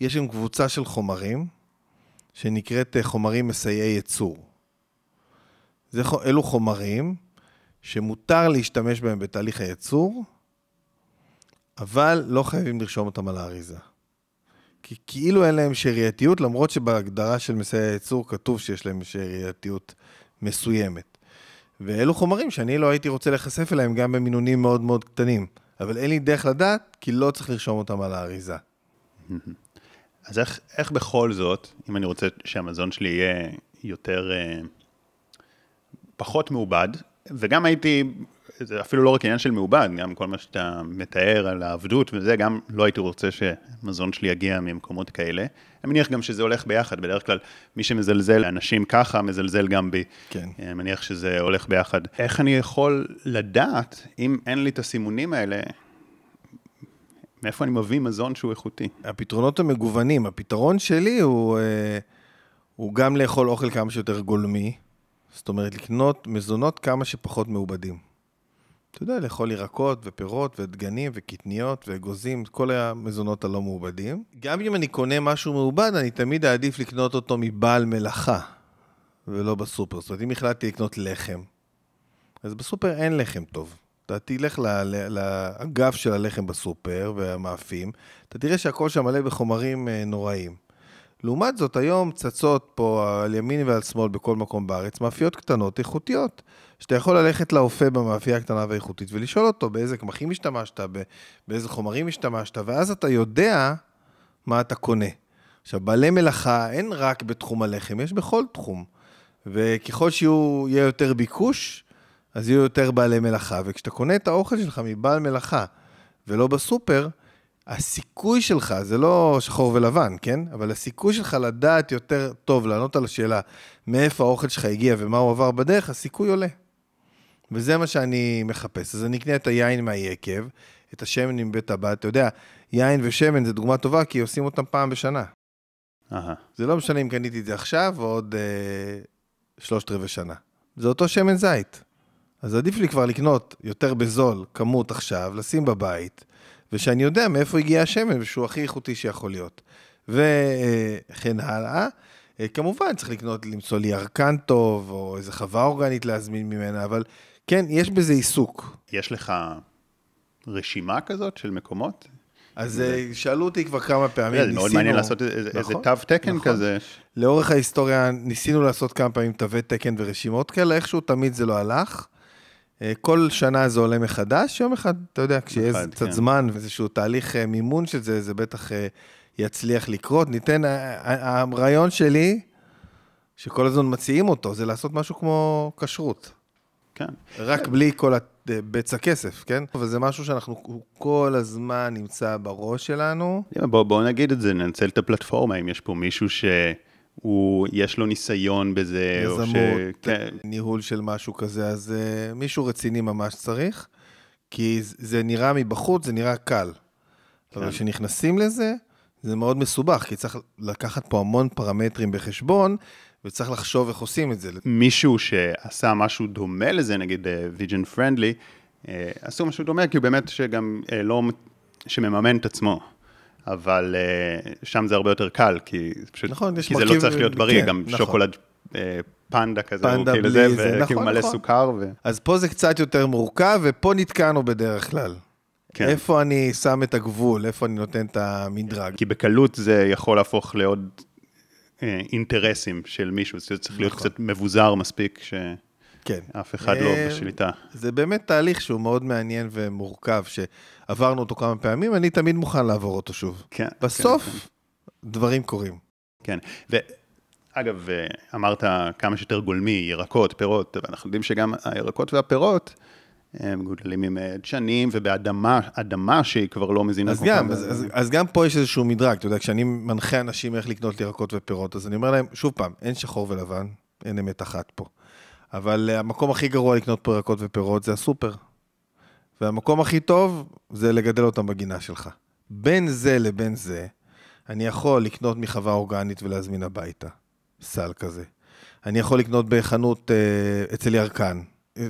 יש שם קבוצה של חומרים, שנקראת אה, חומרים מסייעי ייצור. זה, אלו חומרים שמותר להשתמש בהם בתהליך הייצור, אבל לא חייבים לרשום אותם על האריזה. כי כאילו אין להם שארייתיות, למרות שבהגדרה של מסייע ייצור כתוב שיש להם שארייתיות מסוימת. ואלו חומרים שאני לא הייתי רוצה להיחשף אליהם גם במינונים מאוד מאוד קטנים. אבל אין לי דרך לדעת, כי לא צריך לרשום אותם על האריזה. אז איך, איך בכל זאת, אם אני רוצה שהמזון שלי יהיה יותר, אה, פחות מעובד, וגם הייתי, זה אפילו לא רק עניין של מעובד, גם כל מה שאתה מתאר על העבדות וזה, גם לא הייתי רוצה שמזון שלי יגיע ממקומות כאלה. אני מניח גם שזה הולך ביחד, בדרך כלל מי שמזלזל לאנשים ככה, מזלזל גם בי. כן. אני מניח שזה הולך ביחד. איך אני יכול לדעת, אם אין לי את הסימונים האלה, מאיפה אני מביא מזון שהוא איכותי? הפתרונות המגוונים, הפתרון שלי הוא, אה, הוא גם לאכול אוכל כמה שיותר גולמי, זאת אומרת לקנות מזונות כמה שפחות מעובדים. אתה יודע, לאכול ירקות ופירות ודגנים וקטניות ואגוזים, כל המזונות הלא מעובדים. גם אם אני קונה משהו מעובד, אני תמיד אעדיף לקנות אותו מבעל מלאכה, ולא בסופר. זאת אומרת, אם החלטתי לקנות לחם, אז בסופר אין לחם טוב. אתה תלך לאגף של הלחם בסופר והמאפים, אתה תראה שהכל שם מלא בחומרים אה, נוראים. לעומת זאת, היום צצות פה על ימין ועל שמאל בכל מקום בארץ מאפיות קטנות איכותיות, שאתה יכול ללכת לאופה במאפייה הקטנה והאיכותית ולשאול אותו באיזה קמחים השתמשת, באיזה חומרים השתמשת, ואז אתה יודע מה אתה קונה. עכשיו, בעלי מלאכה אין רק בתחום הלחם, יש בכל תחום. וככל שיהיה יותר ביקוש, אז יהיו יותר בעלי מלאכה. וכשאתה קונה את האוכל שלך מבעל מלאכה ולא בסופר, הסיכוי שלך, זה לא שחור ולבן, כן? אבל הסיכוי שלך לדעת יותר טוב, לענות על השאלה מאיפה האוכל שלך הגיע ומה הוא עבר בדרך, הסיכוי עולה. וזה מה שאני מחפש. אז אני אקנה את היין מהיקב, את השמן מבית הבת. אתה יודע, יין ושמן זה דוגמה טובה, כי עושים אותם פעם בשנה. אהה. זה לא משנה אם קניתי את זה עכשיו או עוד אה, שלושת רבעי שנה. זה אותו שמן זית. אז עדיף לי כבר לקנות יותר בזול כמות עכשיו, לשים בבית, ושאני יודע מאיפה הגיע השמן ושהוא הכי איכותי שיכול להיות. וכן הלאה. אה, כמובן, צריך לקנות, למצוא לי ירקן טוב, או איזה חווה אורגנית להזמין ממנה, אבל כן, יש בזה עיסוק. יש לך רשימה כזאת של מקומות? אז אה, שאלו אותי כבר כמה פעמים, זה מאוד ניסינו- מעניין לעשות איזה איזה נכון, תו תקן נכון. כזה. לאורך ההיסטוריה ניסינו לעשות כמה פעמים תווי תקן ורשימות כאלה, איכשהו תמיד זה לא הלך. אה, כל שנה זה עולה מחדש, יום אחד, אתה יודע, כשיהיה קצת כן. זמן ואיזשהו תהליך אה, מימון של זה, זה בטח יצליח לקרות. ניתן, הרעיון שלי, שכל הזמן מציעים אותו, זה לעשות משהו כמו כשרות. כן. רק בלי כל ה- בצע הכסף, כן? וזה משהו שאנחנו כל הזמן נמצא בראש שלנו. בואו בוא נגיד את זה, ננצל את הפלטפורמה, אם יש פה מישהו שהוא, יש לו ניסיון בזה, או ש... יזמות, כן, ניהול של משהו כזה, אז uh, מישהו רציני ממש צריך, כי זה נראה מבחוץ, זה נראה קל. אבל כשנכנסים לזה, זה מאוד מסובך, כי צריך לקחת פה המון פרמטרים בחשבון, וצריך לחשוב איך עושים את זה. מישהו שעשה משהו דומה לזה, נגיד Vegan Friendly, עשו משהו דומה, כי הוא באמת שגם אה, לא, שמממן את עצמו. אבל אה, שם זה הרבה יותר קל, כי פשוט, נכון, כי זה לא מרכיב- צריך להיות בריא, כן, גם נכון. שוקולד אה, פנדה כזה, פנדה הוא כאילו זה, זה, וכאילו נכון, מלא נכון. סוכר. ו... אז פה זה קצת יותר מורכב, ופה נתקענו בדרך כלל. כן. איפה אני שם את הגבול, איפה אני נותן את המדרג. כי בקלות זה יכול להפוך לעוד אינטרסים של מישהו, זה צריך להיות נכון. קצת מבוזר מספיק, כן. שאף אחד לא אה, בשליטה. זה באמת תהליך שהוא מאוד מעניין ומורכב, שעברנו אותו כמה פעמים, אני תמיד מוכן לעבור אותו שוב. כן, בסוף, כן, דברים קורים. כן. ואגב, אה, אמרת כמה שיותר גולמי, ירקות, פירות, אבל אנחנו יודעים שגם הירקות והפירות, מגודלים עם אה, דשנים ובאדמה, אדמה שהיא כבר לא מזינה אז גם. אז, אז, אז גם פה יש איזשהו מדרג, אתה יודע, כשאני מנחה אנשים איך לקנות ירקות ופירות, אז אני אומר להם, שוב פעם, אין שחור ולבן, אין אמת אחת פה. אבל אה, המקום הכי גרוע לקנות פה ירקות ופירות זה הסופר. והמקום הכי טוב זה לגדל אותם בגינה שלך. בין זה לבין זה, אני יכול לקנות מחווה אורגנית ולהזמין הביתה, סל כזה. אני יכול לקנות בחנות אה, אצל ירקן.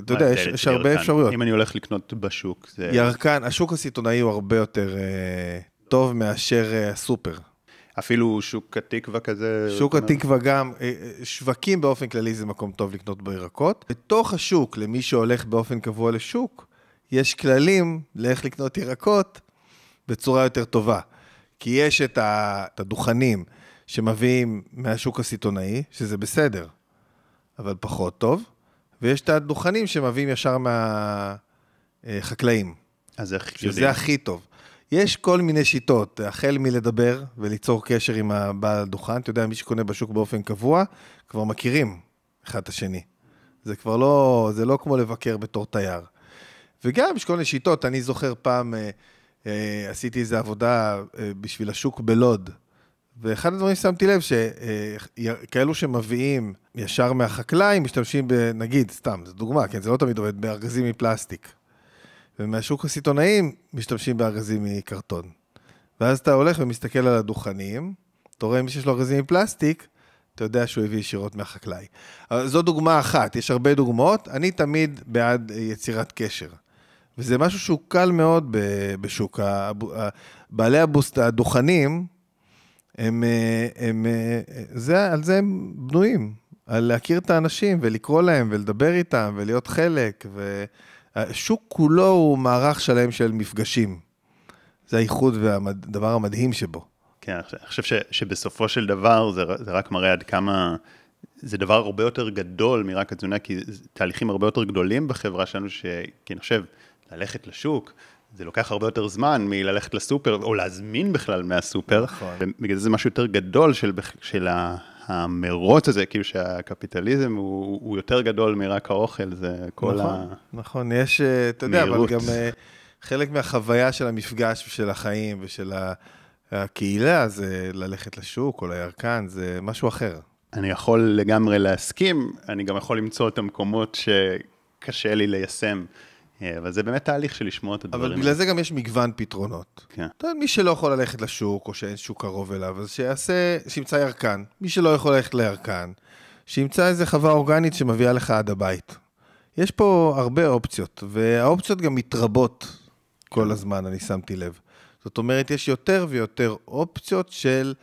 אתה יודע, יש, יש הרבה ירקן. אפשרויות. אם אני הולך לקנות בשוק, זה... ירקן, השוק הסיטונאי הוא הרבה יותר אה, טוב מאשר אה, הסופר. אפילו שוק התקווה כזה. שוק התקווה גם, אה, שווקים באופן כללי זה מקום טוב לקנות בו ירקות. בתוך השוק, למי שהולך באופן קבוע לשוק, יש כללים לאיך לקנות ירקות בצורה יותר טובה. כי יש את הדוכנים שמביאים מהשוק הסיטונאי, שזה בסדר, אבל פחות טוב, ויש את הדוכנים שמביאים ישר מהחקלאים. אז איך שזה יודעים? הכי טוב. יש כל מיני שיטות, החל מלדבר וליצור קשר עם הבעל הדוכן, אתה יודע, מי שקונה בשוק באופן קבוע, כבר מכירים אחד את השני. זה כבר לא, זה לא כמו לבקר בתור תייר. וגם יש כל מיני שיטות, אני זוכר פעם, אה, אה, עשיתי איזו עבודה אה, בשביל השוק בלוד, ואחד הדברים ששמתי לב, שכאלו שמביאים ישר מהחקלאי, משתמשים, ב, נגיד, סתם, זו דוגמה, כן, זה לא תמיד עובד, בארגזים מפלסטיק. ומהשוק הסיטונאים משתמשים בארגזים מקרטון. ואז אתה הולך ומסתכל על הדוכנים, אתה רואה מי שיש לו ארגזים מפלסטיק, אתה יודע שהוא הביא ישירות מהחקלאי. זו דוגמה אחת, יש הרבה דוגמאות, אני תמיד בעד יצירת קשר. וזה משהו שהוא קל מאוד בשוק. בעלי הבוסט, הדוכנים, הם, אה, הם, אה, זה, על זה הם בנויים, על להכיר את האנשים ולקרוא להם ולדבר איתם ולהיות חלק. והשוק כולו הוא מערך שלם של מפגשים. זה הייחוד והדבר המדהים שבו. כן, אני חושב- ש, שבסופו של דבר זה, זה רק מראה עד כמה זה דבר הרבה יותר גדול מרק התזונה, כי תהליכים הרבה יותר גדולים בחברה שלנו, ש... כי אני חושב, ללכת לשוק, זה לוקח הרבה יותר זמן מללכת לסופר, או להזמין בכלל מהסופר. נכון. בגלל זה משהו יותר גדול של, של המרוץ הזה, כאילו שהקפיטליזם הוא, הוא יותר גדול מרק האוכל, זה כל נכון, ה... נכון, יש, אה, אתה יודע, אבל. גם אה, חלק מהחוויה של המפגש ושל החיים ושל הקהילה זה ללכת לשוק או לירקן, זה משהו אחר. אני יכול לגמרי להסכים, אני גם יכול למצוא את המקומות שקשה לי ליישם, אבל זה באמת תהליך של לשמוע את הדברים. אבל בגלל זה גם יש מגוון פתרונות. כן. אתה יודע, מי שלא יכול ללכת לשוק, או שאין שוק קרוב אליו, אז שיעשה, שימצא ירקן. מי שלא יכול ללכת לירקן, שימצא איזה חווה אורגנית שמביאה לך עד הבית. יש פה הרבה אופציות, והאופציות גם מתרבות כל הזמן, אני שמתי לב. זאת אומרת, יש יותר ויותר אופציות של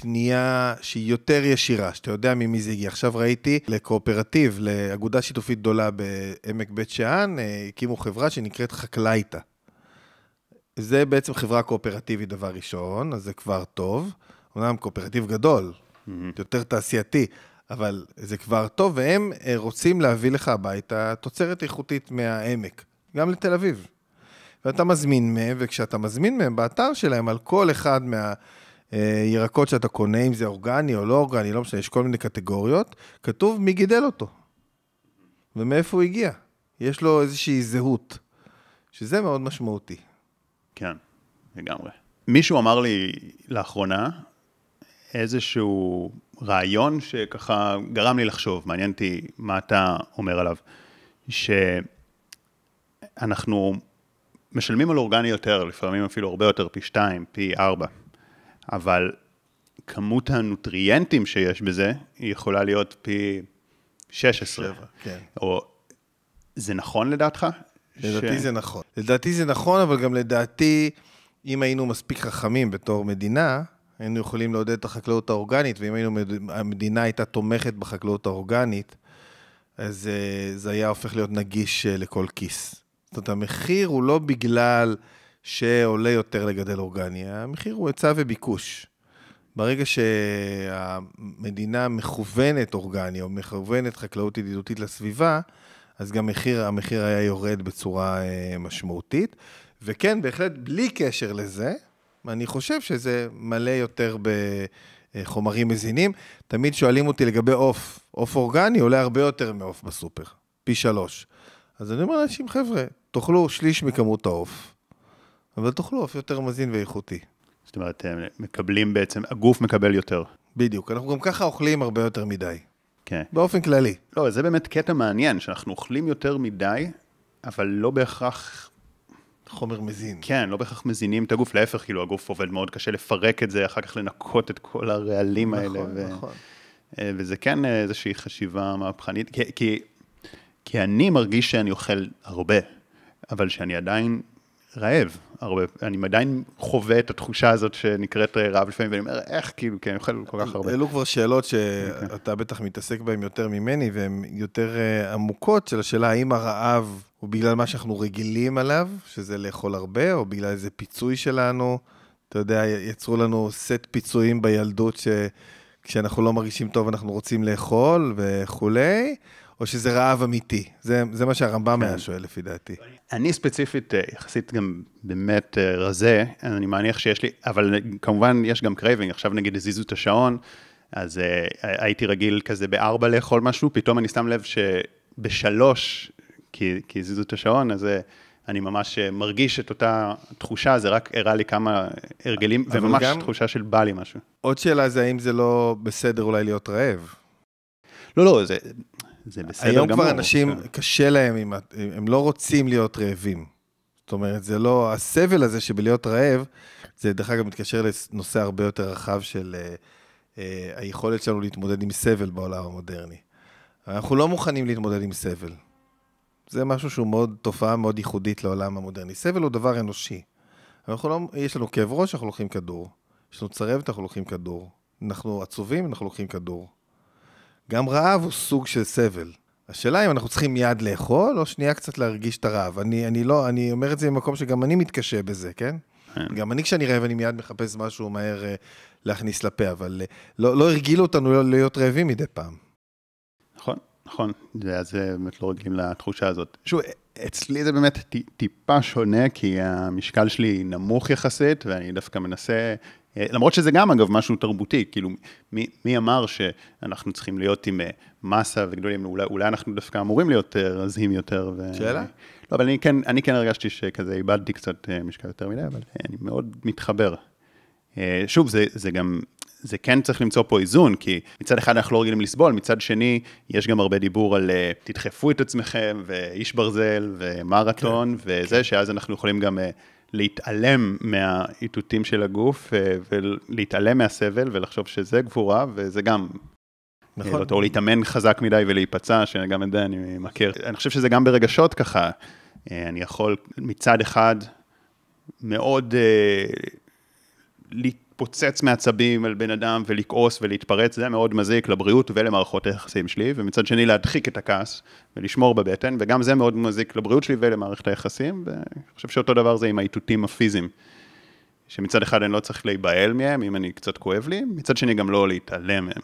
קנייה שהיא יותר ישירה, שאתה יודע ממי זה הגיע. עכשיו ראיתי לקואופרטיב, לאגודה שיתופית גדולה בעמק בית שאן, אה, הקימו חברה שנקראת חקלאיטה. זה בעצם חברה קואופרטיבית דבר ראשון, אז זה כבר טוב. אומנם קואופרטיב גדול, יותר תעשייתי, אבל זה כבר טוב, והם אה, רוצים להביא לך הביתה תוצרת איכותית מהעמק, גם לתל אביב. ואתה מזמין מהם, וכשאתה מזמין מהם באתר שלהם, על כל אחד מהירקות שאתה קונה, אם זה אורגני או לא אורגני, לא משנה, יש כל מיני קטגוריות, כתוב מי גידל אותו, ומאיפה הוא הגיע. יש לו איזושהי זהות, שזה מאוד משמעותי. כן, לגמרי. מישהו אמר לי לאחרונה איזשהו רעיון שככה גרם לי לחשוב, מעניין אותי מה אתה אומר עליו, שאנחנו משלמים על אורגני יותר, לפעמים אפילו הרבה יותר, פי שתיים, פי ארבע, אבל כמות הנוטריאנטים שיש בזה, היא יכולה להיות פי 16. שבע, כן. או, זה נכון לדעתך? לדעתי ש- זה נכון. לדעתי זה נכון, אבל גם לדעתי, אם היינו מספיק חכמים בתור מדינה, היינו יכולים לעודד את החקלאות האורגנית, ואם היינו, מד- המדינה הייתה תומכת בחקלאות האורגנית, אז אה, זה היה הופך להיות נגיש אה, לכל כיס. זאת אומרת, המחיר הוא לא בגלל שעולה יותר לגדל אורגני. המחיר הוא היצע וביקוש. ברגע שהמדינה מכוונת אורגני או מכוונת חקלאות ידידותית לסביבה, אז גם מחיר, המחיר היה יורד בצורה אה, משמעותית. וכן, בהחלט, בלי קשר לזה, אני חושב שזה מלא יותר בחומרים מזינים. תמיד שואלים אותי לגבי עוף. עוף אורגני עולה הרבה יותר מעוף בסופר, פי שלוש. אז אני אומר לאנשים, חבר'ה, תאכלו שליש מכמות העוף, אבל תאכלו עוף יותר מזין ואיכותי. זאת אומרת, הם מקבלים בעצם, הגוף מקבל יותר. בדיוק, אנחנו גם ככה אוכלים הרבה יותר מדי, כן. באופן כללי. לא, זה באמת קטע מעניין, שאנחנו אוכלים יותר מדי, אבל לא בהכרח, חומר מזין. כן, לא בהכרח מזינים את הגוף, להפך, כאילו הגוף עובד מאוד קשה לפרק את זה, אחר כך לנקות את כל הרעלים האלה. נכון, ו... נכון. אה, וזה כן אה, איזושהי חשיבה מהפכנית, כי, כי, כי אני מרגיש שאני אוכל הרבה, אבל שאני עדיין רעב הרבה, אני עדיין חווה את התחושה הזאת שנקראת רעב לפעמים, ואני אומר, איך, כאילו, כי אני אוכל כל כך הרבה. אלו כבר שאלות שאתה בטח מתעסק בהן יותר ממני, והן יותר אה, עמוקות, של השאלה האם הרעב הוא בגלל מה שאנחנו רגילים עליו, שזה לאכול הרבה, או בגלל איזה פיצוי שלנו. אתה יודע, יצרו לנו סט פיצויים בילדות, שכשאנחנו לא מרגישים טוב אנחנו רוצים לאכול וכולי, או שזה רעב אמיתי. זה, זה מה שהרמב"ם היה שואל, לפי דעתי. אני ספציפית, אה, יחסית גם באמת אה, רזה, אני מניח שיש לי, אבל כמובן יש גם craving, עכשיו נגיד הזיזו את השעון, אז אה, הייתי רגיל כזה בארבע לאכול משהו, פתאום אני שם לב שבשלוש, כי, כי הזיזו את השעון, אז אה, אני ממש מרגיש את אותה תחושה, זה רק הראה לי כמה הרגלים, וממש גם... תחושה של בא לי משהו. עוד שאלה זה האם זה לא בסדר אולי להיות רעב? לא, לא, זה, זה בסדר גמור. היום כבר אנשים. קשה להם, הם, הם לא רוצים להיות רעבים. זאת אומרת, זה לא, הסבל הזה שבלהיות רעב, זה דרך אגב מתקשר לנושא הרבה יותר רחב של uh, uh, היכולת שלנו להתמודד עם סבל בעולם המודרני. אנחנו לא מוכנים להתמודד עם סבל. זה משהו שהוא מאוד, תופעה מאוד ייחודית לעולם המודרני. סבל הוא דבר אנושי. אנחנו לא, יש לנו כאב ראש, אנחנו לוקחים כדור. יש לנו צרבת, אנחנו לוקחים כדור. אנחנו עצובים, אנחנו לוקחים כדור. גם רעב הוא סוג של סבל. השאלה אם אנחנו צריכים מיד לאכול, או שנייה קצת להרגיש את הרעב. אני, אני לא, אני אומר את זה ממקום שגם אני מתקשה בזה, כן? כן. גם אני כשאני רעב, אני מיד מחפש משהו מהר uh, להכניס לפה, אבל uh, לא, לא הרגילו אותנו לא להיות רעבים מדי פעם. נכון, נכון. אז באמת לא רגילים לתחושה הזאת. שוב, אצלי זה באמת טיפה שונה, כי המשקל שלי נמוך יחסית, ואני דווקא מנסה אה, למרות שזה גם, אגב, משהו תרבותי, כאילו, מי, מי אמר שאנחנו צריכים להיות עם אה, מסה וגדולים, אולי, אולי אנחנו דווקא אמורים להיות אה, רזים יותר. ו... שאלה? לא, אבל אני כן, אני כן הרגשתי שכזה איבדתי קצת משקל יותר מדי, אבל אני מאוד מתחבר. שוב, זה, זה גם, זה כן צריך למצוא פה איזון, כי מצד אחד אנחנו לא רגילים לסבול, מצד שני, יש גם הרבה דיבור על תדחפו את עצמכם, ואיש ברזל, ומרתון, כן, וזה, כן. שאז אנחנו יכולים גם להתעלם מהאיתותים של הגוף אה, ולהתעלם מהסבל ולחשוב שזה גבורה, וזה גם... נכון. או להתאמן חזק מדי ולהיפצע, שגם את זה אני מכיר. אני חושב שזה גם ברגשות ככה. אה, אני יכול מצד אחד מאוד uh, להתפוצץ מעצבים על בן אדם ולכעוס ולהתפרץ, זה מאוד מזיק לבריאות ולמערכות היחסים שלי, ומצד שני להדחיק את הכעס ולשמור בבטן, וגם זה מאוד מזיק לבריאות שלי ולמערכת היחסים, ואני חושב שאותו דבר זה עם האיתותים הפיזיים, שמצד אחד אני לא צריך להיבהל מהם, אם אני קצת כואב לי, מצד שני גם לא להתעלם מהם.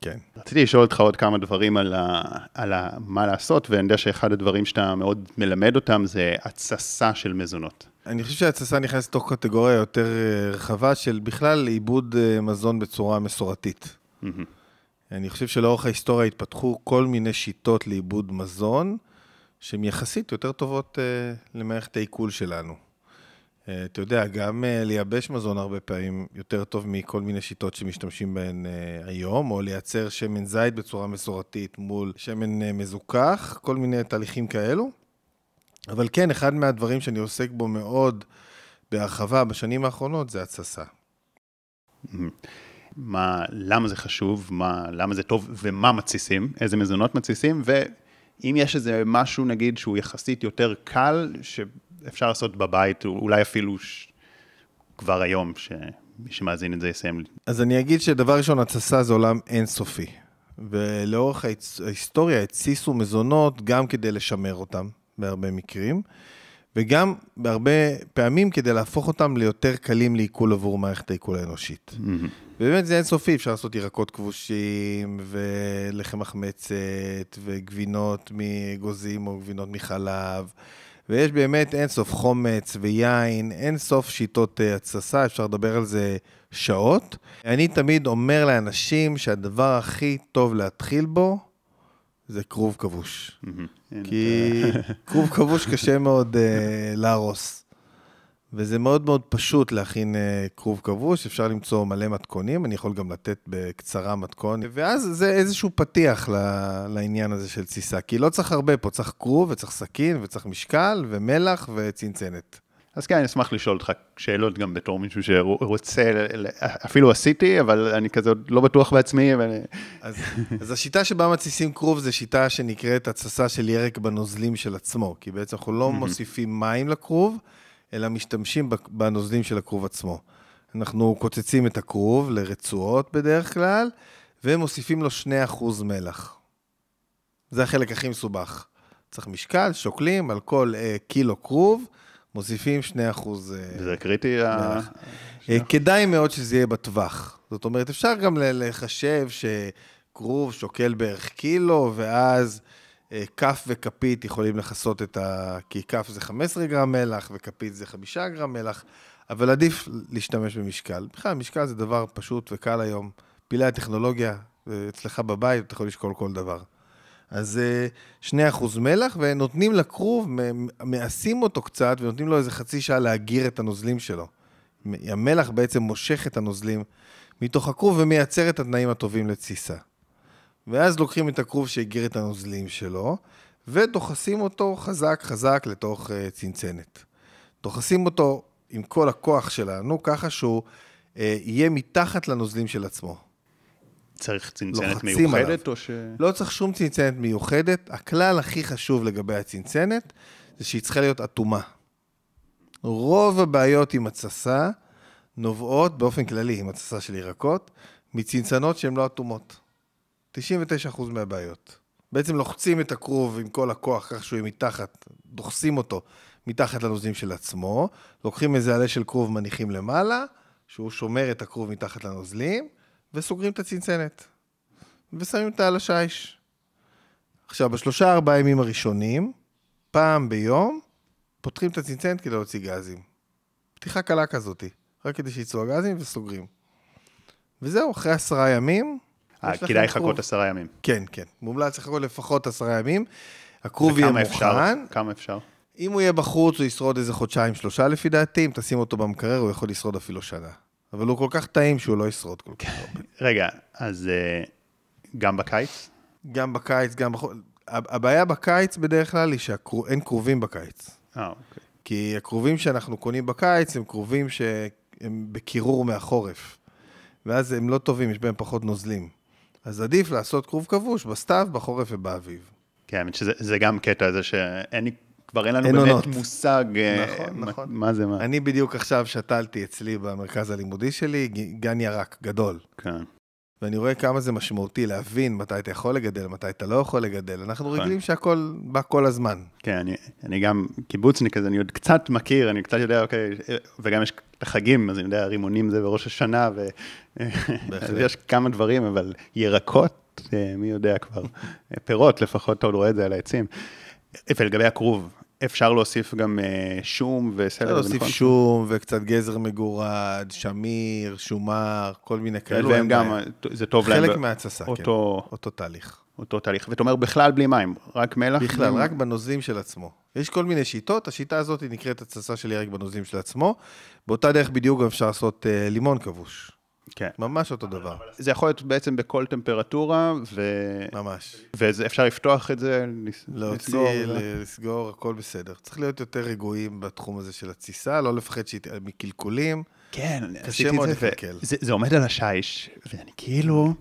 כן. רציתי לשאול אותך עוד כמה דברים על, ה, על ה, מה לעשות, ואני יודע שאחד הדברים שאתה מאוד מלמד אותם זה התססה של מזונות. אני חושב שהתססה נכנסת לתוך קטגוריה יותר אה, רחבה של בכלל עיבוד אה, מזון בצורה מסורתית. Mm-hmm. אני חושב שלאורך ההיסטוריה התפתחו כל מיני שיטות לעיבוד מזון, שהן יחסית יותר טובות uh, למערכת העיכול שלנו. Uh, אתה יודע, גם uh, לייבש מזון הרבה פעמים יותר טוב מכל מיני שיטות שמשתמשים בהן uh, היום, או לייצר שמן זית בצורה מסורתית מול שמן uh, מזוכח, כל מיני תהליכים כאלו. אבל כן, אחד מהדברים שאני עוסק בו מאוד בהרחבה בשנים האחרונות זה התססה. מה, למה זה חשוב, מה, למה זה טוב ומה מתסיסים, איזה מזונות מתסיסים, ואם יש איזה משהו, נגיד, שהוא יחסית יותר קל, שאפשר לעשות בבית, אולי אפילו ש... כבר היום, שמי שמאזין את זה יסיים. אז אני אגיד שדבר ראשון, התססה זה עולם אינסופי. ולאורך ההיסטוריה התסיסו מזונות גם כדי לשמר אותם. בהרבה מקרים. וגם בהרבה פעמים כדי להפוך אותם ליותר קלים לעיכול עבור מערכת העיכול האנושית. מהמם. ובאמת זה אינסופי, אפשר לעשות ירקות כבושים, ולחם מחמצת, וגבינות מאגוזים או גבינות מחלב, ויש באמת אינסוף חומץ ויין, אינסוף שיטות אה, התססה, אפשר לדבר על זה שעות. אני תמיד אומר לאנשים שהדבר הכי טוב להתחיל בו זה כרוב כבוש. מהמם. כי כרוב כבוש קשה מאוד uh, להרוס. וזה מאוד מאוד פשוט להכין uh, כרוב כבוש, אפשר למצוא מלא מתכונים, אני יכול גם לתת בקצרה מתכון, ואז זה איזשהו פתיח ל- לעניין הזה של תסיסה, כי לא צריך הרבה פה, צריך כרוב וצריך סכין וצריך משקל ומלח וצנצנת. אז כן, אני אשמח לשאול אותך שאלות גם בתור מישהו שרוצה, אפילו עשיתי, אבל אני כזה עוד לא בטוח בעצמי, ואני... אז, אז השיטה שבה מתסיסים כרוב זה שיטה שנקראת התססה של ירק בנוזלים של עצמו, כי בעצם אנחנו לא מוסיפים מים לכרוב, אלא משתמשים בנוזלים של הכרוב עצמו. אנחנו קוצצים את הכרוב לרצועות בדרך כלל, ומוסיפים לו 2% מלח. זה החלק הכי מסובך. צריך משקל, שוקלים על כל אה, קילו כרוב, מוסיפים 2% אה, זה קריטי. ה-. אה, כדאי מאוד שזה יהיה בטווח. זאת אומרת, אפשר גם לחשב שכרוב שוקל בערך קילו, ואז אה, כף וכפית יכולים לכסות את ה... כי כף זה 15 גרם מלח, וכפית זה 5 גרם מלח, אבל עדיף להשתמש במשקל. בכלל, משקל זה דבר פשוט וקל היום. פילי הטכנולוגיה, אצלך בבית, אתה יכול לשקול כל דבר. אז אה, 2% מלח, ונותנים לכרוב, מעשים אותו קצת, ונותנים לו איזה חצי שעה להגיר את הנוזלים שלו. המלח בעצם מושך את הנוזלים מתוך הכרוב ומייצר את התנאים הטובים לתסיסה. ואז לוקחים את הכרוב שהגיר את הנוזלים שלו, ודוחסים אותו חזק חזק לתוך uh, צנצנת. דוחסים אותו עם כל הכוח שלנו, ככה שהוא uh, יהיה מתחת לנוזלים של עצמו. צריך צנצנת לוחצים מיוחדת, עליו. או ש... לא צריך שום צנצנת מיוחדת. הכלל הכי חשוב לגבי הצנצנת, זה שהיא צריכה להיות אטומה. רוב הבעיות עם התססה נובעות באופן כללי, עם התססה של ירקות, מצנצנות שהן לא אטומות. 99% מהבעיות. בעצם לוחצים את הכרוב עם כל הכוח, כך שהוא יהיה מתחת, דוחסים אותו מתחת לנוזלים של עצמו, לוקחים איזה עלה של כרוב, מניחים למעלה, שהוא שומר את הכרוב מתחת לנוזלים, וסוגרים את הצנצנת. ושמים אותה על השיש. עכשיו, בשלושה ארבעה ימים הראשונים, פעם ביום, פותחים את הצנצנת כדי להוציא גזים. פתיחה קלה כזאתי, רק כדי שיצאו הגזים וסוגרים. וזהו, אחרי עשרה ימים, אה, כדאי. לחכות עשרה ימים. כן, כן. מומלץ לחכות לפחות עשרה ימים. הכרוב יהיה אפשר? מוכן. כמה אפשר? אם הוא יהיה בחוץ, הוא ישרוד איזה חודשיים, שלושה לפי דעתי. אם תשים אותו במקרר, הוא יכול לשרוד אפילו שנה. אבל הוא כל כך טעים שהוא לא ישרוד כל כך הרבה. רגע, אז אה, גם בקיץ? גם בקיץ, גם בחוץ. הבעיה בקיץ בדרך כלל היא שאין כרובים בקיץ. אה, אוקיי. כי הכרובים שאנחנו קונים בקיץ הם כרובים שהם בקירור מהחורף. ואז הם לא טובים, יש בהם פחות נוזלים. אז עדיף לעשות כרוב כבוש בסתיו, בחורף ובאביב. כן, האמת שזה זה גם קטע הזה שאין לי, כבר אין לנו אין באמת עונות. מושג אה, נכון, מה- נכון. מה זה מה. אני בדיוק עכשיו שתלתי אצלי במרכז הלימודי שלי גן ירק גדול. כן. ואני רואה כמה זה משמעותי להבין מתי אתה יכול לגדל, מתי אתה לא יכול לגדל. אנחנו נכון. רגילים שהכל בא כל הזמן. כן, אני, אני גם קיבוצניק, אז אני עוד קצת מכיר, אני קצת יודע, אוקיי, וגם יש את החגים, אז אני יודע, רימונים זה בראש השנה, ו... אז יש כמה דברים, אבל ירקות, אה, מי יודע כבר, אה, פירות לפחות, אתה עוד רואה את זה על העצים. ולגבי הכרוב, אפשר להוסיף גם אה, שום וסלר, אפשר זה להוסיף נכון? שום וקצת גזר מגורד, שמיר, שומר, כל מיני כאלו. והם גם, בעיה. זה טוב להם. חלק מההתססה, כן. אותו, תהליך. אותו תהליך. ואתה אומר בכלל בלי מים, רק מלח? בכלל, רק בנוזלים של עצמו. יש כל מיני שיטות, השיטה הזאת נקראת התססה של ירק בנוזלים של עצמו. באותה דרך בדיוק אפשר לעשות אה, לימון כבוש. כן. ממש אותו דבר, זה יכול להיות בעצם בכל טמפרטורה, ו... ממש. ואפשר לפתוח את זה, להוציא, לסגור, ו- ל- לסגור, הכל בסדר. צריך להיות יותר רגועים בתחום הזה של התסיסה, לא לפחד שהיא- מקלקולים. כן, קשה עשיתי את מאוד זה, לקלקל. וזה זה עומד על השיש, ואני כאילו,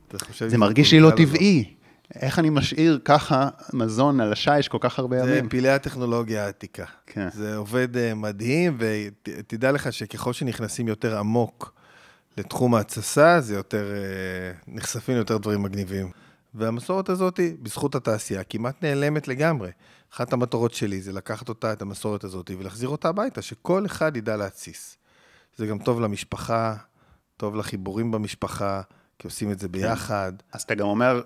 זה מרגיש לי לא טבעי. איך אני משאיר ככה מזון על השיש כל כך הרבה זה ימים? פילי הטכנולוגיה העתיקה. כן. זה עובד אה, מדהים, ותדע לך שככל שנכנסים יותר עמוק לתחום ההתססה, זה יותר, אה, נחשפים יותר דברים מגניבים. והמסורת הזאת, בזכות התעשייה, כמעט נעלמת לגמרי. אחת המטרות שלי זה לקחת אותה, את המסורת הזאת, ולהחזיר אותה הביתה, שכל אחד ידע להתסיס. זה גם טוב למשפחה, טוב לחיבורים במשפחה, כי עושים את זה כן. ביחד. אז אתה גם אומר,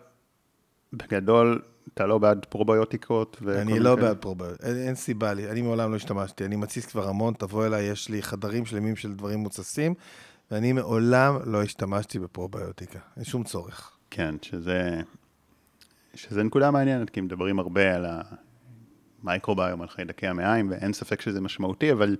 בגדול, אתה לא בעד פרוביוטיקות אני לא כאלה? בעד פרוביוטיקה, אין, אין סיבה לי, אני מעולם לא השתמשתי, אני מתסיס כבר המון, תבוא אליי, יש לי חדרים שלמים של דברים מוצסים, ואני מעולם לא השתמשתי בפרוביוטיקה, אין שום צורך. כן, שזה, שזה נקודה מעניינת, כי מדברים הרבה על המייקרוביום, על חיידקי המעיים, ואין ספק שזה משמעותי, אבל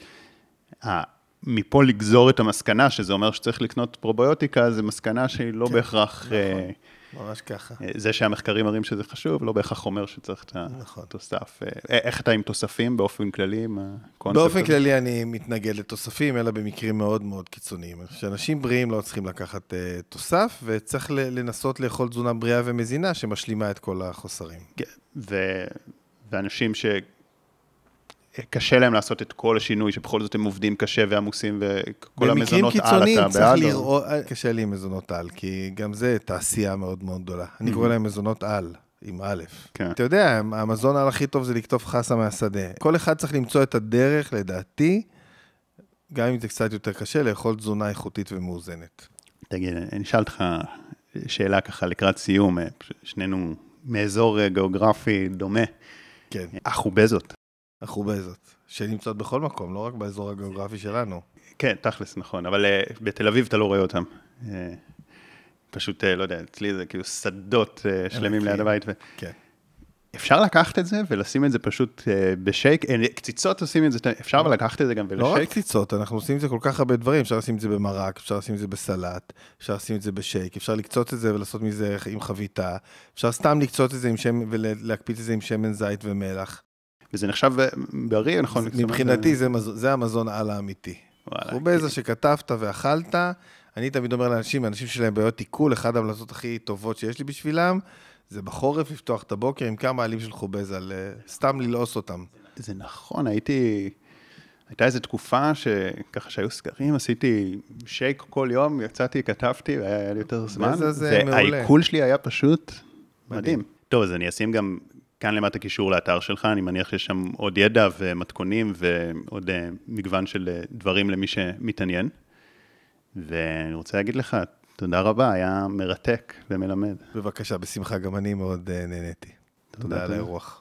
ה- מפה לגזור את המסקנה, שזה אומר שצריך לקנות פרוביוטיקה, זה מסקנה שהיא לא כן, בהכרח... נכון. אה, ממש ככה. זה שהמחקרים מראים שזה חשוב, לא בהכרח אומר שצריך את נכון. התוסף. אה, איך אתה עם תוספים באופן כללי, עם הקונספט באופן הזה? כללי אני מתנגד לתוספים, אלא במקרים מאוד מאוד קיצוניים. שאנשים בריאים לא צריכים לקחת uh, תוסף, וצריך לנסות לאכול תזונה בריאה ומזינה שמשלימה את כל החוסרים. כן, ו... ואנשים שקשה להם לעשות את כל השינוי, שבכל זאת הם עובדים קשה ועמוסים, וכל במקרים המזונות על, קיצוניים אתה צריך בעד? או- לראות, אה, קשה לי עם מזונות על, כי גם זה תעשייה מאוד מאוד גדולה. אני קורא להם מזונות על, עם א'. כן. אתה יודע, המזון על הכי טוב זה לקטוף חסה מהשדה. כל אחד צריך למצוא את הדרך, לדעתי, גם אם זה קצת יותר קשה, לאכול תזונה איכותית ומאוזנת. תגיד, אני אשאל אותך שאלה ככה לקראת סיום, אה, שנינו מאזור אה, גיאוגרפי דומה. כן. אחובזות. החובזות, שנמצאות בכל מקום, לא רק באזור הגיאוגרפי שלנו. כן, תכלס, נכון, אבל אה, בתל אביב אתה לא רואה אותם. אה, פשוט, אה, לא יודע, אצלי זה כאילו שדות אה, שלמים. ליד הבית. ו... כן. אפשר לקחת את זה ולשים את זה פשוט אה, בשייק, אה, קציצות עושים את זה, אפשר אבל לקחת את זה גם לא רק? קציצות, אנחנו עושים את זה כל כך הרבה דברים, אפשר לשים את זה במרק, אפשר לשים את זה בסלט, אפשר לשים את זה בשייק, אפשר לקצוץ את זה ולעשות מזה עם חביתה, אפשר סתם לקצוץ את זה עם שמן ולהקפיץ את זה עם שמן זית ומלח. וזה נחשב אה, בריא, נכון? מבחינתי זה, מז... זה המזון על האמיתי. חובזה שכתבת ואכלת, אני תמיד אומר לאנשים, אנשים שלהם בעיות עיכול, אחת ההמלצות הכי טובות שיש לי בשבילם, זה בחורף לפתוח את הבוקר עם כמה עלים של חובזה, סתם ללעוס אותם. זה נכון, הייתי... הייתה איזו תקופה שככה שהיו סקרים, עשיתי שייק כל יום, יצאתי, כתבתי, והיה לי יותר זמן. זה- זה מעולה. והעיכול שלי היה פשוט מדהים. מדהים. טוב, אז אני אשים גם כאן למטה קישור לאתר שלך, אני מניח שיש שם עוד ידע ומתכונים ועוד אה, מגוון של אה, דברים למי שמתעניין. ואני רוצה להגיד לך, תודה רבה, היה מרתק ומלמד. בבקשה, בשמחה, גם אני מאוד אה, נהניתי. תודה על תודה. האירוח.